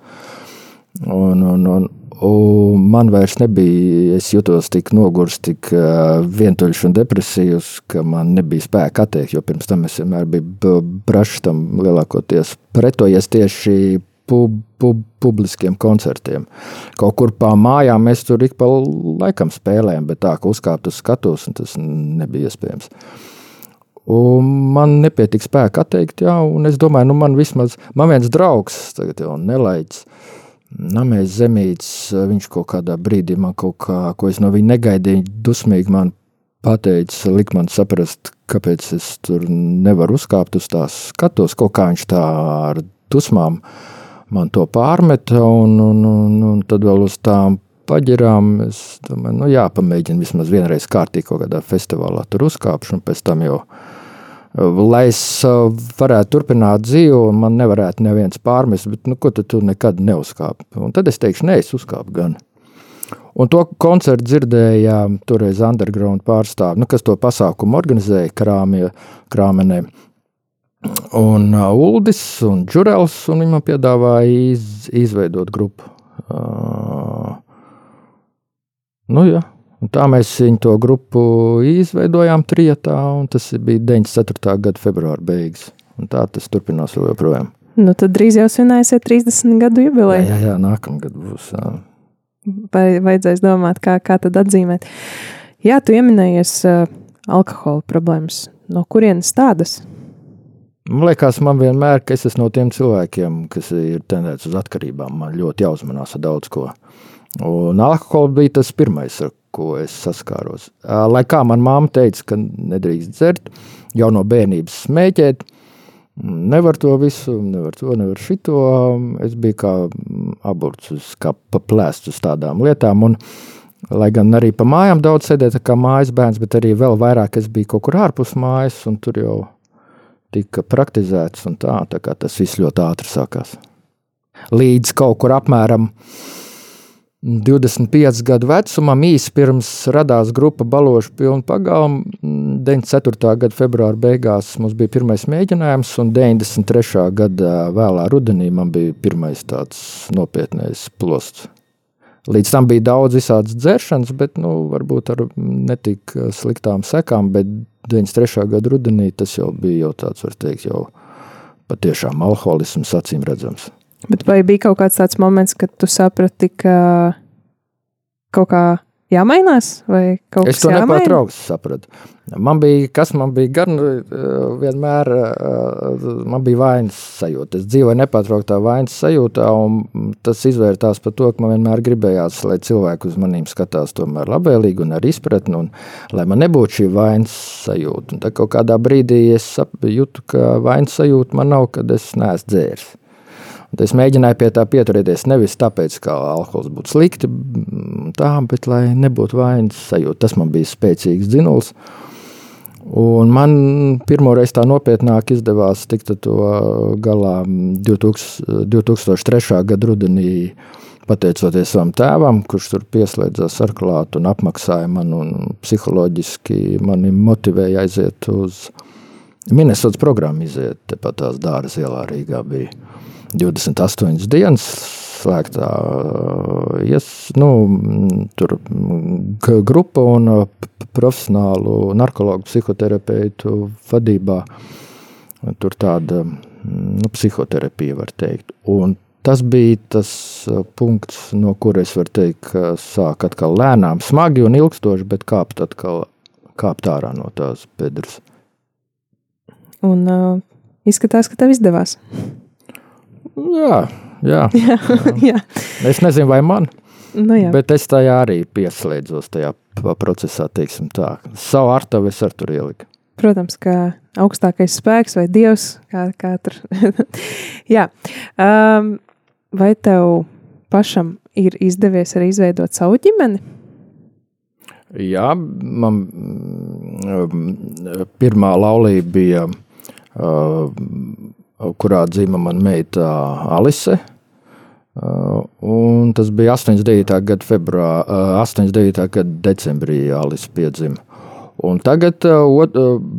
Un, un, un, Un man vairs nebija, es jutos tik nogurs, tik uh, vientuļš un depresīvs, ka man nebija spēka atteikt, jo pirms tam es vienmēr biju brašs tam lielākoties pretojies tieši pub, pub, publiskiem koncertiem. Kaut kur pa mājām mēs tur ik pa laikam spēlējam, bet tā, ka uzkāpt uz skatuves, tas nebija iespējams. Un man nepietika spēka atteikt, jā, un es domāju, nu man vismaz, man viens draugs, tagad jau nelaiķis, Namēs zemīts, viņš kaut kādā brīdī man kaut kā, ko es no viņa negaidīju, dusmīgi man pateica, lik man saprast, kāpēc es tur nevaru uzkāpt uz tās skatos, kaut kā viņš tā ar dusmām man to pārmeta, un, un, un, un tad vēl uz tām paģirām es domāju, nu jāpamēģina vismaz vienreiz kārtīgi kaut kādā festivālā tur uzkāpšu, un pēc tam jau, lai es varētu turpināt dzīvi, un man nevarētu neviens pārmest, bet, nu, ko tad tu nekad neuzkāpi? Un tad es teikšu, nē, es uzkāpu gan. Un to koncertu dzirdēja toreiz underground pārstāvi, nu, kas to pasākumu organizēja krāmie, krāmenē. Un uh, Uldis un Džurels, un viņi man piedāvāja iz, izveidot grupu. Uh, nu, jā. Un tā mēs to grupu izveidojām trijotā, un tas bija 94. gada februāra beigas. Un tā tas turpinās joprojām. Nu, tad drīz jau svinēsiet 30 gadu jubileju. Jā, jā, jā nākamgad būs. Jā vai vajadzēs domāt, kā, kā tad atzīmēt. Jā, tu pieminējies uh, alkohola problēmas. No kurienes tādas? Man liekas, man vienmēr, ka es esmu no tiem cilvēkiem, kas ir tendēts uz atkarībām. Man ļoti jāuzmanās ar daudz ko. Un alkohola bija tas pirmais, ar ko es saskāros. Lai kā man māma teica, ka nedrīkst dzert, jau no bērnības smēķēt, Nevar to visu, nevar to, nevar šito. Es biju kā aburts, kā paplēsts uz tādām lietām. Un, lai gan arī pa mājām daudz sēdēju, kā mājas bērns, bet arī vēl vairāk es biju kaut kur ārpus mājas, un tur jau tika praktizēts. Tā, tā kā tas viss ļoti ātri sākās. Līdz kaut kur apmēram 25 gadu vecumam, īsi pirms radās grupa Balošu pilnu pagalmu. 94. gada februāra beigās mums bija pirmais mēģinājums, un 93. gada vēlā rudenī man bija pirmais tāds nopietnais plosts. Līdz tam bija daudz visādas dzeršanas, bet nu, varbūt ar netik sliktām sekām, bet 93. gada rudenī tas jau bija jau tāds, var teikt, jau patiešām alkoholisms acīm redzams. Bet vai bija kaut kāds tāds moments, kad tu saprati, ka kaut kā jāmainās, vai kaut kas tāds? Es to nepārtraukti sapratu. Man bija, kas man bija gan eh, vienmēr, eh, man bija vainas sajūta. Es dzīvoju nepārtrauktā vainas sajūtā, un tas izvērtās par to, ka man vienmēr gribējās, lai cilvēki uz manīm skatās tomēr labvēlīgi un ar izpratni, un lai man nebūtu šī vainas sajūta. Un tad kaut kādā brīdī es jūtu, ka vainas sajūta man nav, kad es neesmu dzēris. Es mēģināju pie tā pieturēties nevis tāpēc, ka alkohols būtu slikti, tā, bet lai nebūtu vainas sajūta. Tas man bija spēcīgs dzinuls. Un man pirmoreiz tā nopietnāk izdevās tikt to galā 2000, 2003. gada rudenī, pateicoties savam tēvam, kurš tur pieslēdzās ar klātu un apmaksāja man un psiholoģiski mani motivēja aiziet uz Minnesotas programmu, iziet tepat tās dāras ielā Rīgā bija. 28 dienas slēgtā ies, nu, tur, grupa un profesionālu narkologu psihoterapeitu vadībā. Tur tāda nu, psihoterapija, var teikt. Un tas bija tas punkts, no kuras var teikt, ka sāk atkal lēnām, smagi un ilgstoši, bet kāpt atkal kāpt ārā no tās bedres. Un uh, izskatās, ka tev izdevās. Jā, jā, jā, jā. Es nezinu, vai man. Nu, jā. Bet es tajā arī pieslēdzos tajā procesā, teiksim tā. Savu artavu es ar tur ieliku. Protams, ka augstākais spēks vai dievs, kā, kā tur. jā. Um, vai tev pašam ir izdevies arī izveidot savu ģimeni? Jā, man um, pirmā laulība bija uh, kurā dzima mana meita Alise. Un tas bija 89. gada februārā, 89. gada decembrī Alise piedzima. Un tagad,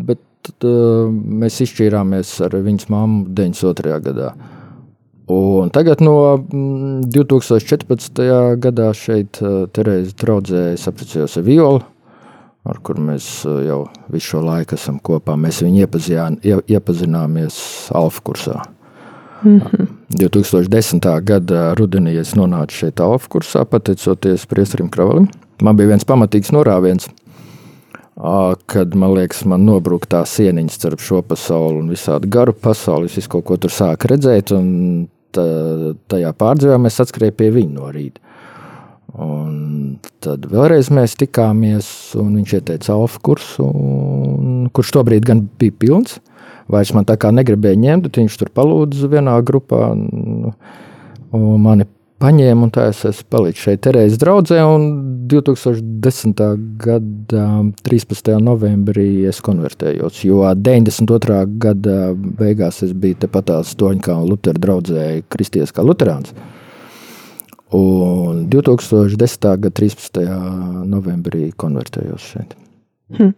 bet mēs izšķīrāmies ar viņas mammu 92. gadā. Un tagad no 2014. gadā šeit Terēza draudzējas apprecējos ar Violu ar kuru mēs eh, jau visu šo laiku esam kopā. Mēs viņu iepazināmies Alfa kursā. Mm -hmm. 2010. gada rudenī es nonācu šeit Alfa kursā, pateicoties Priesterim Kravalim. Man bija viens pamatīgs norāviens, kad man liekas, man nobruka tā sieniņa starp šo pasauli un visādi garu pasauli. Es kaut ko tur sāku redzēt, un tajā pārdzīvē mēs atskrējām pie viņa no rīta. Un tad vēlreiz mēs tikāmies, un viņš ieteica alfa kursu, un, kurš tobrīd gan bija pilns. Vairs man tā kā negribēja ņemt, bet viņš tur palūdza vienā grupā. Un, Un mani paņēma, un tā es esmu palicis šeit Terēzes draudzē, un 2010. gada 13. novembrī es konvertējos, jo 92. gada beigās es biju tepatās Toņkā un Lutera draudzē kristies kā luterāns. Un 2010. gada 13. novembrī konvertējos šeit. Hm.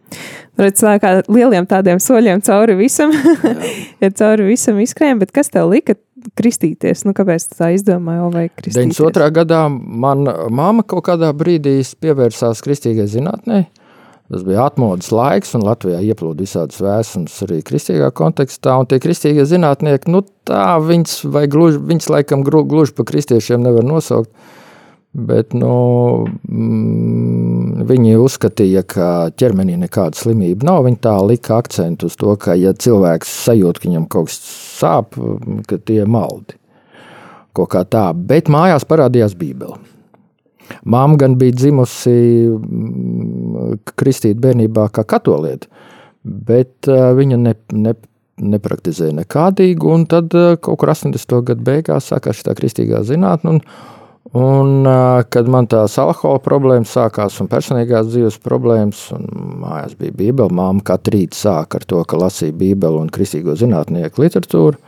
Redz, kā lieliem tādiem soļiem cauri visam, ja cauri visam izkrējām, bet kas tev lika kristīties? Nu, kāpēc tā izdomāji, vai kristīties? 92. gadā man māma kaut kādā brīdī pievērsās kristīgai zinātnei. Tas bija atmodas laiks, un Latvijā ieplūda visādas vēstures arī kristīgā kontekstā. Tie kristīgie zinātnieki, nu tā viņas, vai gluži, viņas laikam gluži pa kristiešiem nevar nosaukt. Bet nu, mm, viņi uzskatīja, ka ķermenī nekāda slimība nav. Viņi tā lika akcentu uz to, ka, ja cilvēks sajūt, ka viņam kaut kas sāp, ka tie ir maldi. Kaut kā tā. Bet mājās parādījās Bībele. Māma gan bija dzimusi kristīt bērnībā kā katolieta, bet viņa ne, ne, nepraktizēja nekādīgu. Un tad kaut kur 80. gadu beigās sākās šī kristīgā zinātne. Un, kad man tās alkohola problēmas sākās un personīgās dzīves problēmas, un mājās bija Bībele, māma katru rītu sāka ar to, ka lasīja Bībeli un kristīgo zinātnieku literatūru.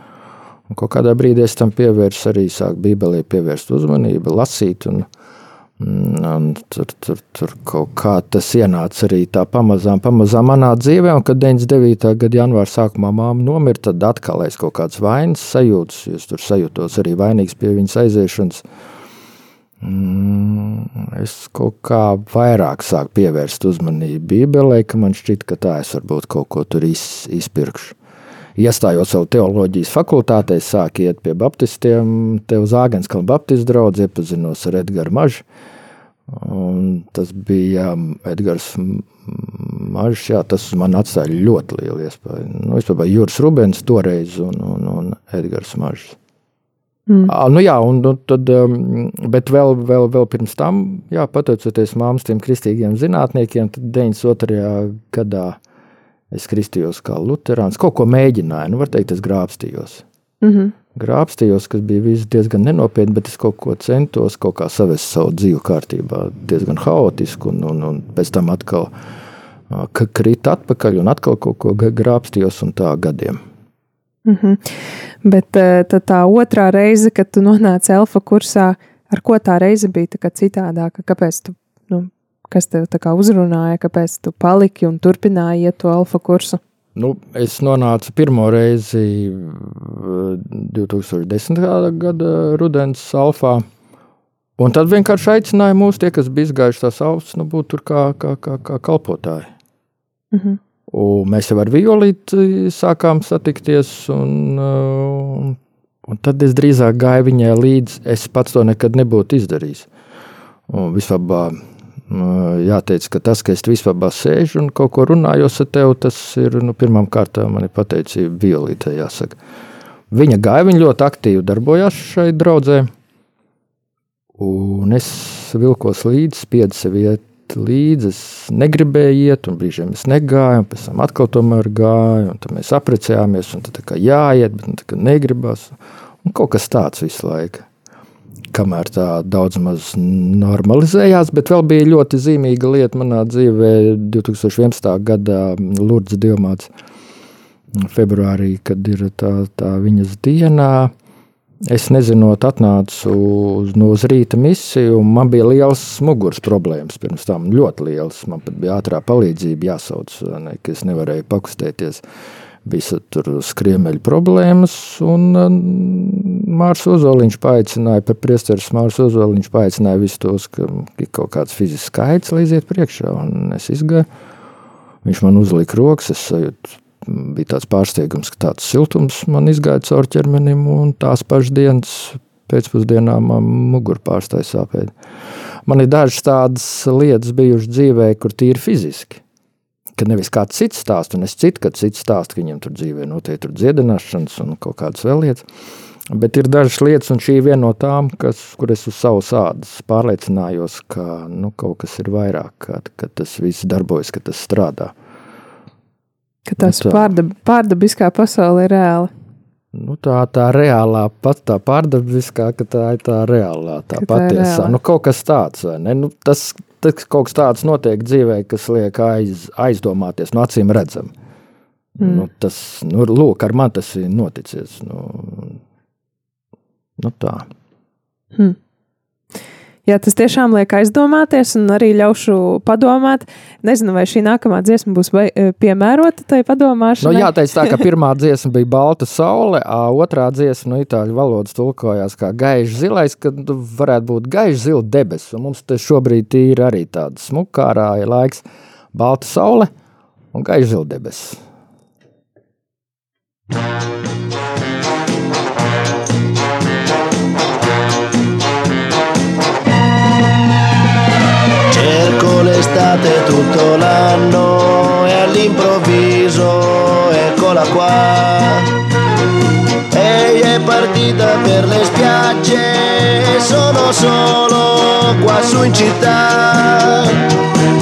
Un kaut kādā brīdī es tam pievērsu arī sāku Bībelē pievērst uzmanību, lasīt. Un, un tur, tur, tur kaut kā tas ienāca arī tā pamazām, pamazām manā dzīvē. Un, kad 99. gada janvāra sākumā māma nomira, tad atkal es kaut kādas vainas sajūtas, es tur sajūtos arī vainīgs pie viņas aiziešanas. Mm, es kaut kā vairāk sāku pievērst uzmanību Bībelē, ka man šķiet, ka tā es varbūt kaut ko tur iz, izpirkšu. Iestājot savu teoloģijas fakultātē, sāku iet pie baptistiem, te uz Āgenskalna baptistu draugu, iepazinos ar Edgars Mažu. Un tas bija Edgars Mažs, jā, tas man atstāja ļoti lielu iespēju. Nu, vispār Juris Rubens toreiz un, un, un Edgars Mažs. Mm. Nu, jā, un, un tad, bet vēl, vēl, vēl pirms tam, jā, pateicoties māmas tiem kristīgiem zinātniekiem, tad 92. gadā es kristījos kā luterāns. Kaut ko mēģināju, nu, var teikt, es grābstījos. Mm -hmm. Grābstījos, kas bija diezgan nenopietni, bet es kaut ko centos, kaut kā savest savu dzīvi kārtībā, diezgan haotiski, un, un, un pēc tam atkal krīt atpakaļ, un atkal kaut ko grābstījos, un tā gadiem. Mm -hmm. Bet eh, tā otrā reize, kad tu nonāci Elfa kursā, ar ko tā reize bija tā citādāka? Kāpēc tu, nu, kas tev uzrunāja, kāpēc tu paliki un turpināji iet to Elfa kursu? Nu, es nonācu pirmo reizi 2010. Eh, gada rudens alfā. Un tad vienkārši aicināja mūs, tie, kas bija izgājuši tās ausis, nu, būt tur kā, kā, kā, kā kalpotāji. Mm -hmm. Un mēs jau ar Violīti sākām satikties, un, un, un tad es drīzāk gāju viņai līdzi. Es pats to nekad nebūtu izdarījis. Un vispār jāteic, ka tas, ka es vispār sēžu un kaut ko runājos ar tevi, tas ir nu, pirmām kārtām man ir pateicība Violītei. Viņa gāja, viņa ļoti aktīvi darbojās šai draudzē. Un es vilkos līdzi, spiedu sev iet līdzi. Es negribēju iet, un brīžiem es negāju, un pēc tam atkal tomēr gāju, tad mēs apprecējāmies, un tad kā jāiet, bet nu, negribas. Un kaut kas tāds visu laiku. Kamēr tā daudz maz normalizējās, bet vēl bija ļoti zīmīga lieta manā dzīvē 2011. gada Lurdzes diamāts februārī, kad ir tā, tā viņas dienā Es nezinot, atnācu uz, no uz rīta misiju, un man bija liels muguras problēmas pirms tam. Ļoti liels. Man pat bija ātrā palīdzība jāsauc, ne, ka es nevarēju pakustēties. Bija tur skriemeļu problēmas, un Mārcis Ozoliņš paaicināja, par priesteru Mārcis Ozoliņš paaicināja visus tos, ka ir kaut kāds fizisks skaits, lai iziet priekšā, un es izgāju. Viņš man uzlika rokas, es sajūtu bija tāds pārsteigums, ka tāds siltums man izgāja cauri ķermenim, un tās pašas dienas pēcpusdienā man mugura pārstāja sāpēt. Man ir dažas tādas lietas bijušas dzīvē, kur tīri fiziski. Kad nevis kāds cits stāsta, un es citu, kad cits stāsta, ka viņam tur dzīvē notiek tur dziedināšanas un kaut kādas vēl lietas. Bet ir dažas lietas, un šī ir viena no tām, kas, kur es uz savu sādas pārliecinājos, ka nu, kaut kas ir vairāk, ka, ka tas viss darbojas, ka tas strādā. Ka tās tā. pārdab, pārdabiskā pasaule ir reāla. Nu, tā tā reālā, pat tā pārdabiskā, ka tā ir tā reālā, tā Ka tā patiesā. reālā. Nu, kaut kas tāds, vai ne? Nu, tas, tas kaut kas tāds notiek dzīvē, kas liek aiz, aizdomāties, no acīm redzam. Mm. Nu, tas, nu, lūk, ar man tas ir noticis. Nu, nu tā. Hmm. Jā, tas tiešām liek aizdomāties, un arī ļaušu padomāt. Nezinu, vai šī nākamā dziesma būs vai, e, piemērota tai Nu, padomāšanai. jāteic tā, ka pirmā dziesma bija balta saule, otrā dziesma no itāļu valodas tulkojās kā gaišs zilais, kad nu, varētu būt gaišs zila debesis. Mums te šobrīd ir arī tāds smukārā ir laiks balta saule un gaišs zila debesis. L'estate tutto l'anno e all'improvviso eccola qua. Ehi è partita per le spiagge e sono solo qua su in città.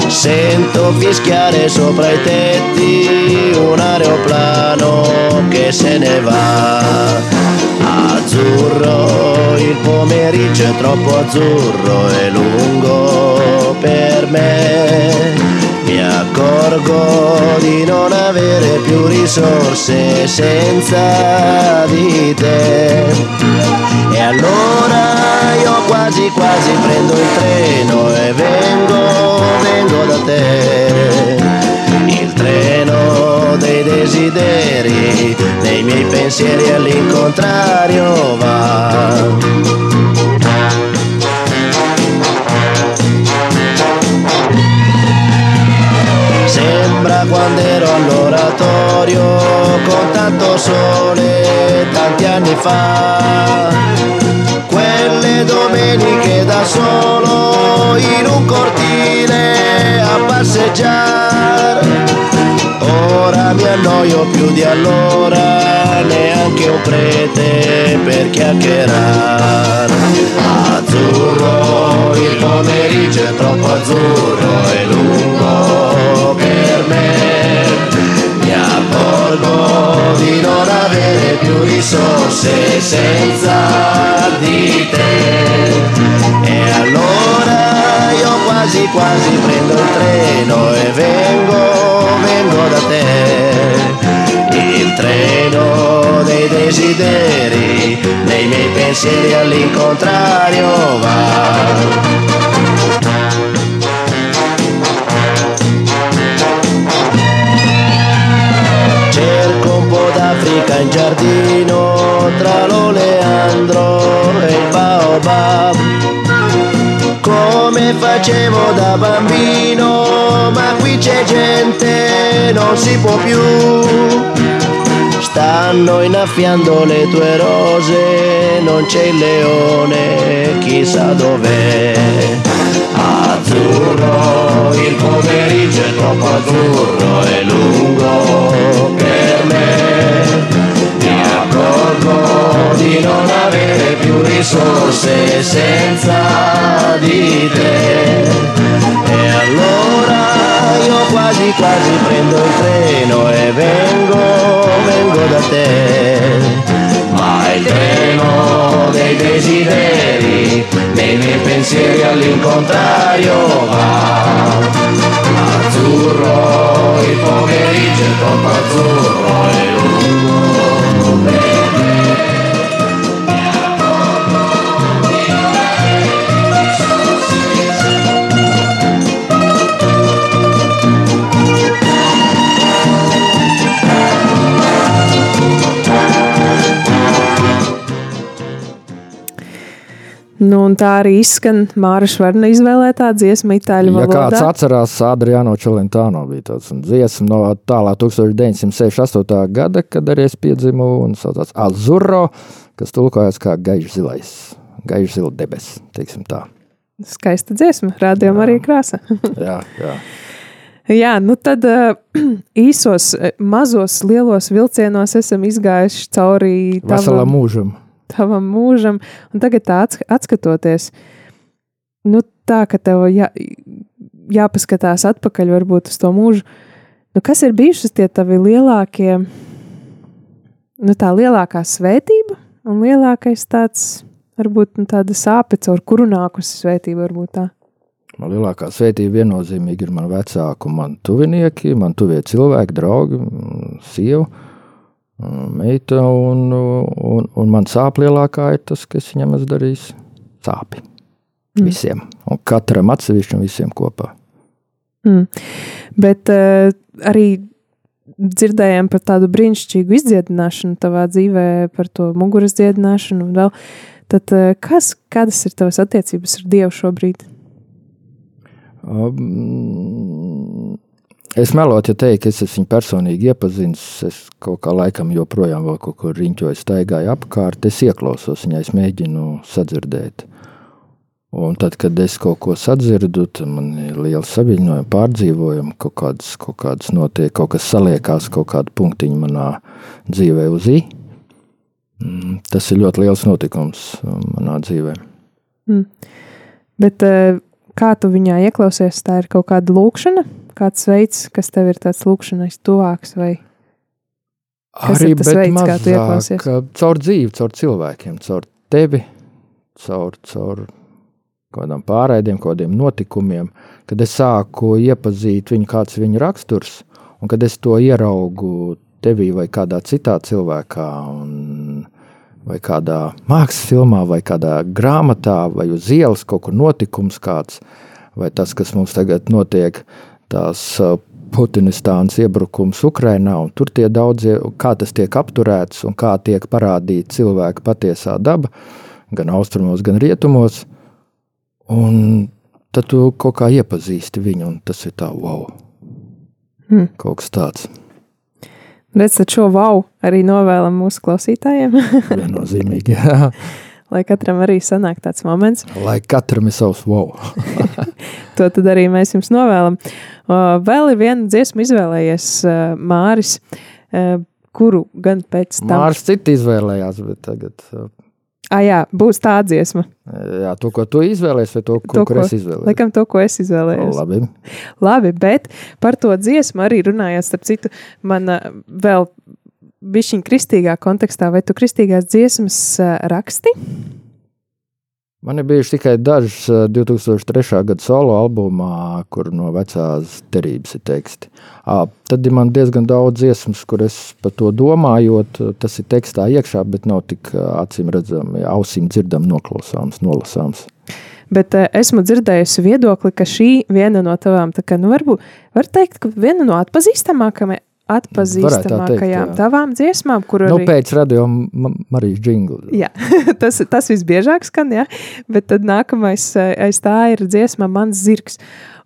Sento fischiare sopra i tetti un aeroplano che se ne va. Azzurro, il pomeriggio è troppo azzurro e lungo me. Mi accorgo di non avere più risorse senza di te. E allora io quasi quasi prendo il treno e vengo, vengo da te. Il treno dei desideri, dei miei pensieri all'incontrario va. Sembra quando ero all'oratorio con tanto sole tanti anni fa. Quelle domeniche da solo in un cortile a passeggiare. Ora mi annoio più di allora, neanche un prete per chiacchierare. Azzurro, il pomeriggio è troppo azzurro e lungo me. Mi accorgo di non avere più risorse senza di te. E allora io quasi quasi prendo il treno e vengo, vengo da te. Il treno dei desideri, dei miei pensieri all'incontrario va. Cerco un po' d'Africa in giardino tra l'oleandro e il baobab. Come facevo da bambino, ma qui c'è gente, non si può più. Stanno innaffiando le tue rose, non c'è il leone, chissà dov'è. Azzurro, il pomeriggio è troppo azzurro e lungo di non avere più risorse senza di te. E allora io quasi quasi prendo il treno e vengo, vengo da te. Ma il treno dei desideri, dei miei pensieri all'incontrario va. Azzurro, il pomeriggio è troppo azzurro e lungo un tā arī izskan Māra Švarna izvēlētā dziesma itāļu Ja valodā. kāds atcerās, Adriano Čelentāno bija tāds dziesma no tālā 1968. gada, kad arī es piedzimu un saucās Azuro, kas tulkojas kā gaišs zilais, gaišs zila debesis, teiksim tā. Skaista dziesma, rādījuma arī krāsa. Jā, jā. Jā, nu tad uh, īsos, eh, mazos, lielos vilcienos esam izgājuši cauri Veselam tavam, mūžam. Tavam mūžam, un tagad tā atsk atskatoties, nu tā, ka tev jā, jāpaskatās atpakaļ varbūt uz to mūžu, nu kas ir bijušas tie tavi lielākie, nu, tā lielākā svētība un lielākais tāds, varbūt nu, tāda sāpe, caur kuru nākusi svētība, varbūt tā. Man lielākā svētība viennozīmīgi ir man vecāki man tuvinieki, man tuvie cilvēki, draugi, sieva, meita, un, un, un man sāp lielākā ir tas, kas viņam es darīju sāpi. Mm. Visiem, un katram atsevišķi un visiem kopā. Mm. Bet uh, arī dzirdējām par tādu brīnišķīgu izdziedināšanu tavā dzīvē, par to muguras dziedināšanu vēl. Tad uh, kas, kādas ir tavas attiecības ar Dievu šobrīd? Um, es melotu, ja teiktu, ka es viņu personīgi iepazinis. Es kaut kā laikam joprojām vēl kaut kur riņķoju, staigāju apkārt. Es ieklausos viņai, es mēģinu sadzirdēt. Un tad, kad es kaut ko sadzirdu, tad man ir liels saviņojums, pārdzīvojums, kaut kādas, kaut kādas notiek, kaut kas saliekās, kaut kāda punktiņa manā dzīvē uz ī. Mm, tas ir ļoti liels notikums um, manā dzīvē. Mm. Bet eh, kā tu viņā ieklausies, tā ir kaut kāda lūkšana, kāds veids, kas tev ir tāds lūkšanais tuvāks vai kas Arī, ir tas veids, mazāk, kā tu ieklausies? Caur dzīvi, caur cilvēkiem, caur tevi, caur, caur kādām pārraidēm, kādiem notikumiem, kad es sāku iepazīt viņu, kāds ir viņa raksturs, un kad es to ieraugu tevī vai kādā citā cilvēkā, un, vai kādā mākslas filmā, vai kādā grāmatā, vai uz ielas kaut kur notikums kāds, vai tas, kas mums tagad notiek, tās uh, Putinistānas iebrukums Ukrainā, un tur tie daudzie, kā tas tiek apturēts un kā tiek parādīta cilvēka patiesā daba, gan austrumos, gan rietumos – Un tad tu kaut kā iepazīsti viņu, un tas ir tā, wow. Hmm. Kaut kas tāds. Redz, tad šo wow arī novēlam mūsu klausītājiem. Viennozīmīgi, jā. Lai katram arī sanāk tāds moments. Lai katram ir savs wow. to tad arī mēs jums novēlam. Vēl ir viena dziesma izvēlējies Māris, kuru gan pēc tam. Māris citi izvēlējās, bet tagad Ah, jā, būs tā dziesma. Jā, to, ko tu izvēlējies, vai to, ko, to, ko es izvēlējos? Laikam, to, ko es izvēlējos. O, labi. labi, bet par to dziesmu arī runājot, starp citu, man vēl bišķiņ kristīgā kontekstā, vai tu kristīgās dziesmas raksti? Man ir bijuši tikai dažas 2003. gada solo albumā, kur no vecās derības ir teksti. Tad ir man diezgan daudz dziesmas, kur es par to domājot, tas ir tekstā iekšā, bet nav tik acīm redzami, ausīm dzirdam, noklausāms, nolasāms. Bet esmu dzirdējusi viedokli, ka šī viena no tavām, tā kā, nu, varbūt var teikt, ka viena no atpazīstamākajām atpazīstamākajām tavām dziesmām, kur nu, arī... Pēc radio Marijas džingla. Jā, tas, tas visbiežāk skan, jā, bet tad nākamais eh, aiz tā ir dziesma Mans zirgs.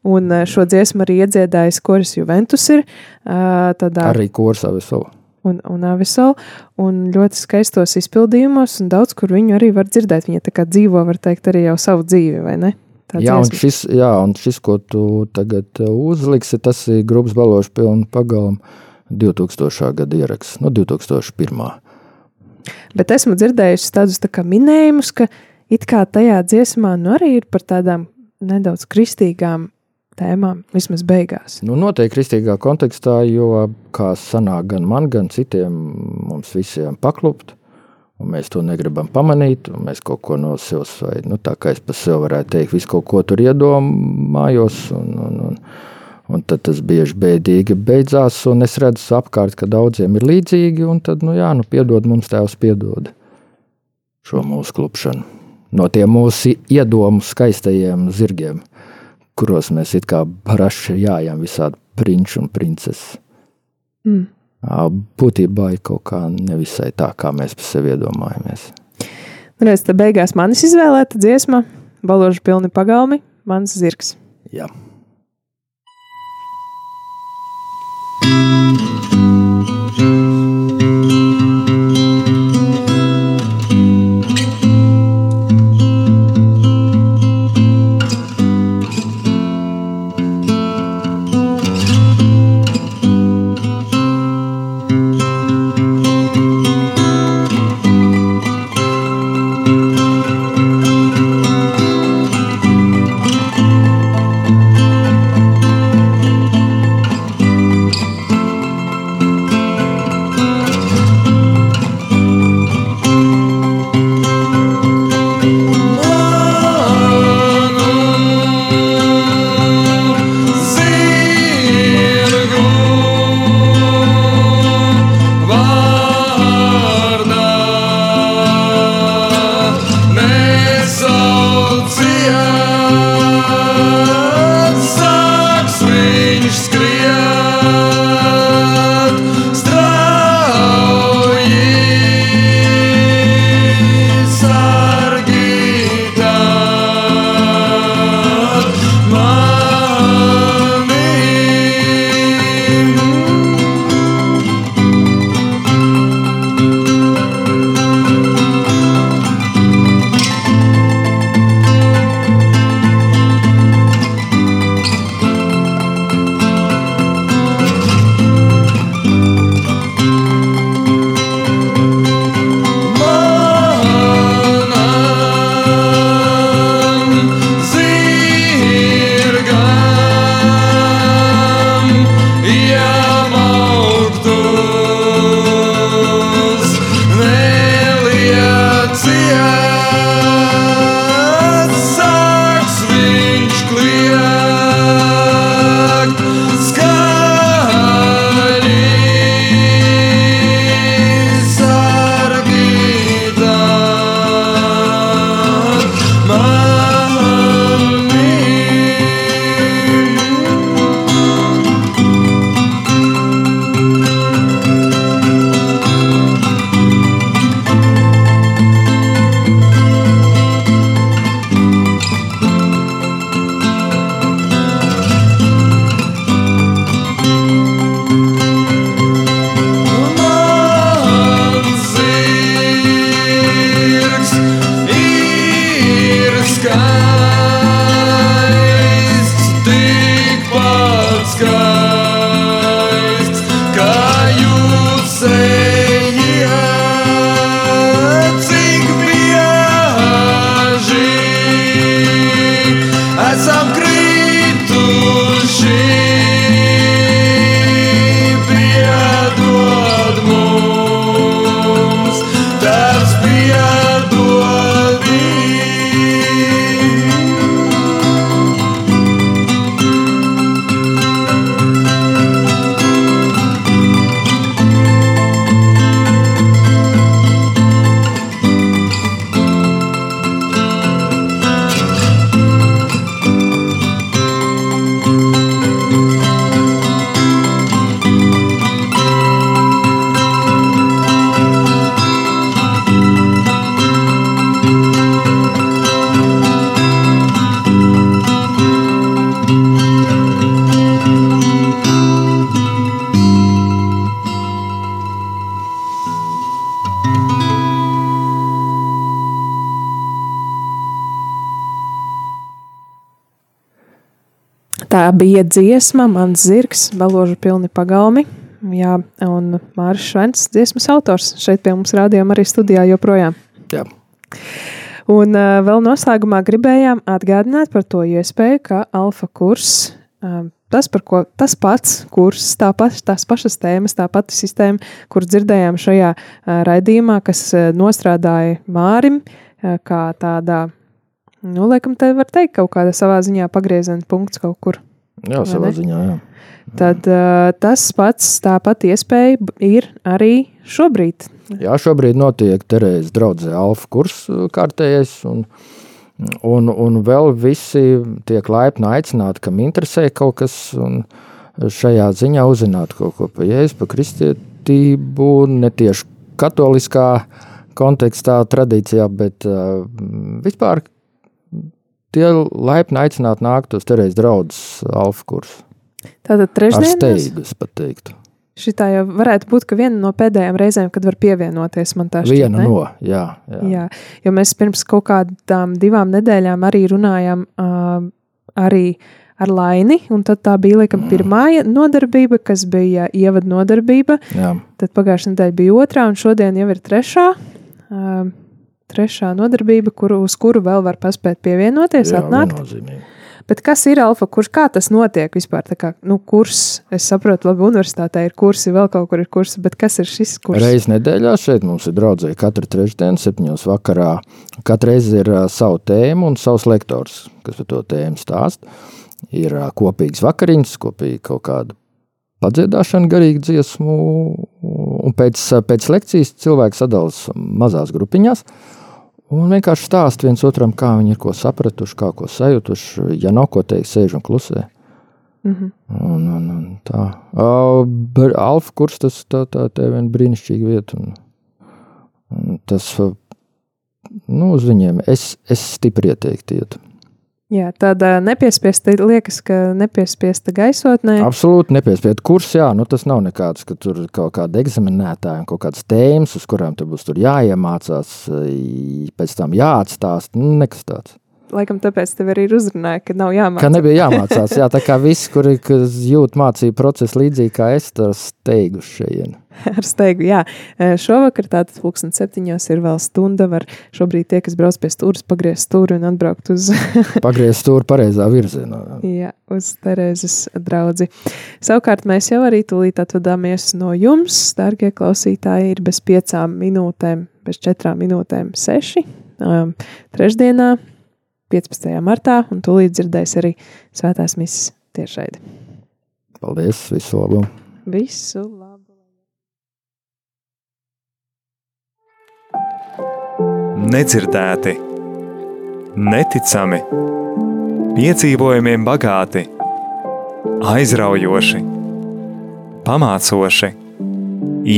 Un eh, šo dziesmu arī iedziedājis koris Juventus ir. Eh, tādā... Arī koris Avisola. Un, un Avisola, un ļoti skaistos izpildījumos, un daudz, kur viņu arī var dzirdēt. Viņa tā kā dzīvo, var teikt, arī jau savu dzīvi, vai ne? Jā un, šis, jā, un šis, ko tu tagad uzliksi, tas ir grupas balošu pilnu pagalmu 2000. gada ieraksts, no 2001. Bet esmu dzirdējusi tādus tā minējumus, ka it kā tajā dziesmā nu arī ir par tādām nedaudz kristīgām tēmām, vismaz beigās. Nu, noteikti kristīgā kontekstā, jo kā sanāk gan man, gan citiem mums visiem paklupt, mēs to negribam pamanīt, un mēs kaut ko no sevis, vai nu, tā kā es par sevi varētu teikt, visu kaut ko tur iedomājos, un, un, un, Un tad tas bieži bēdīgi beidzās, un es redzu apkārt, ka daudziem ir līdzīgi, un tad, nu jā, nu piedod mums tēvs piedod šo mūsu klupšanu. No tiem mūsu iedomu skaistajiem zirgiem, kuros mēs it kā braši jājām visādi prinči un princeses. Mm. Būtībā ir kaut kā nevisai tā, kā mēs par sevi iedomājamies. Reiz te beigās manis izvēlēta dziesma, baložu pilni pagalmi, mans zirgs. Jā. Tā bija dziesma, mans zirgs, baložu pilni pagalmi. Jā, un Mārcis Švents, dziesmas autors, šeit pie mums rādījām arī studijā joprojām. Jā. Un uh, vēl noslēgumā gribējām atgādināt par to iespēju, ka alfa kurs, uh, tas, par ko tas pats kurs, tā paš, tās pašas tēmas, tā pati sistēma, kur dzirdējām šajā uh, raidījumā, kas uh, nostrādāja Mārim, uh, kā tādā, nu, laikam, te var teikt, kaut kāda savā ziņā pagrieziena punkts kaut kur. Jā, savā ne? ziņā, jā. Tad uh, tas pats, tā pati iespēja ir arī šobrīd. Jā, šobrīd notiek Terēzes draudzē alfa kurs kārtējais, un, un, un vēl visi tiek laipni aicināti, kam interesē kaut kas, un šajā ziņā uzzināt kaut ko par jēzu, par kristietību, ne tieši katoliskā kontekstā, tradīcijā, bet uh, vispār tie laipni aicināti nākt uz Terēzes draudzes alfa kursu. Tātad Ar trešdienas. steigu, es pat teiktu. Šitā jau varētu būt viena no pēdējām reizēm, kad var pievienoties man tā šķiet, Viena ne? no, jā, jā. Jā, jo mēs pirms kaut kādām divām nedēļām arī runājām uh, arī ar Laini, un tad tā bija laikam pirmā nodarbība, kas bija ievada nodarbība, jā. tad pagājušajā nedēļā bija otrā, un šodien jau ir trešā. Uh, Trešā nodarbība, kuru, uz kuru vēl var paspēt pievienoties, jā atnākt. viennozīmīgi. Bet kas ir alfa kurs? Kā tas notiek vispār? Tā kā, nu, kurs, es saprotu, labi, universitātē ir kursi, vēl kaut kur ir kursi, bet kas ir šis kurs? Reiz nedēļā šeit mums ir draudzēji katru trešdienu, septiņos vakarā. Katru reizi ir uh, savu tēmu un savs lektors, kas par to tēmu stāst. Ir uh, kopīgs vakariņas, kopīgi kaut kāda padziedāšana, garīga dziesmu, un pēc, uh, pēc lekcijas cilvēks sadalās mazās grupiņās. Un vienkārši stāst viens otram, kā viņi ir ko sapratuši, kā ko sajutuši. Ja nav ko teikt, sēž un klusē. Mhm. Un, un, un tā. Uh, ber- Alfa kurs tas tā, tā, tā ir brīnišķīga vieta. Un, un tas, uh, nu, uz viņiem es, es stipri ieteiktu iet. Jā, tāda nepiespiesta, liekas, ka nepiespiesta gaisotnē. Absolūti nepiespied kurs, jā, nu tas nav nekāds, ka tur kaut kāda eksaminētāja un kaut kādas tēmas, uz kurām tur būs tur jāiemācās, pēc tam jāatstāst, nu, nekas tāds. Laikam tāpēc tev arī ir uzrunāja, ka nav Ka jāmācās. nebija jāmācās, jā, tā kā visi, kuri kas jūt mācību procesu līdzīgi kā es, tas steiguši šeit. Ar steigu, jā. Šovakar tātad pulksten septiņos ir vēl stunda. Var šobrīd tie, kas brauc pie stūras, pagriezt stūri un atbraukt uz, Pagriezt stūri pareizā virzienā. jā, uz Terēzes draudzi. Savukārt mēs jau arī tūlīt atvadāmies no jums, dārgie klausītāji, ir bez piecām minūtēm, bez četrām minūtēm seši. Um, trešdienā, 15. martā, un tūlīt dzirdēs arī svētās misijas tiešraidi. Paldies, visu labu! Visu labu! nedzirdēti, neticami, piedzīvojumiem bagāti, aizraujoši, pamācoši,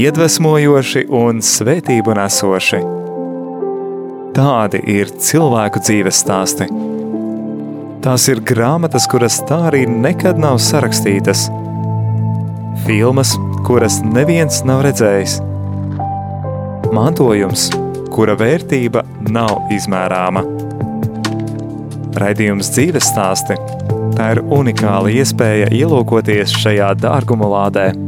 iedvesmojoši un svētību nesoši. Tādi ir cilvēku dzīves stāsti. Tās ir grāmatas, kuras tā arī nekad nav sarakstītas, filmas, kuras neviens nav redzējis, mantojums, kura vērtība nav izmērāma. Raidījums dzīves stāsti - tā ir unikāla iespēja ielūkoties šajā dārguma lādē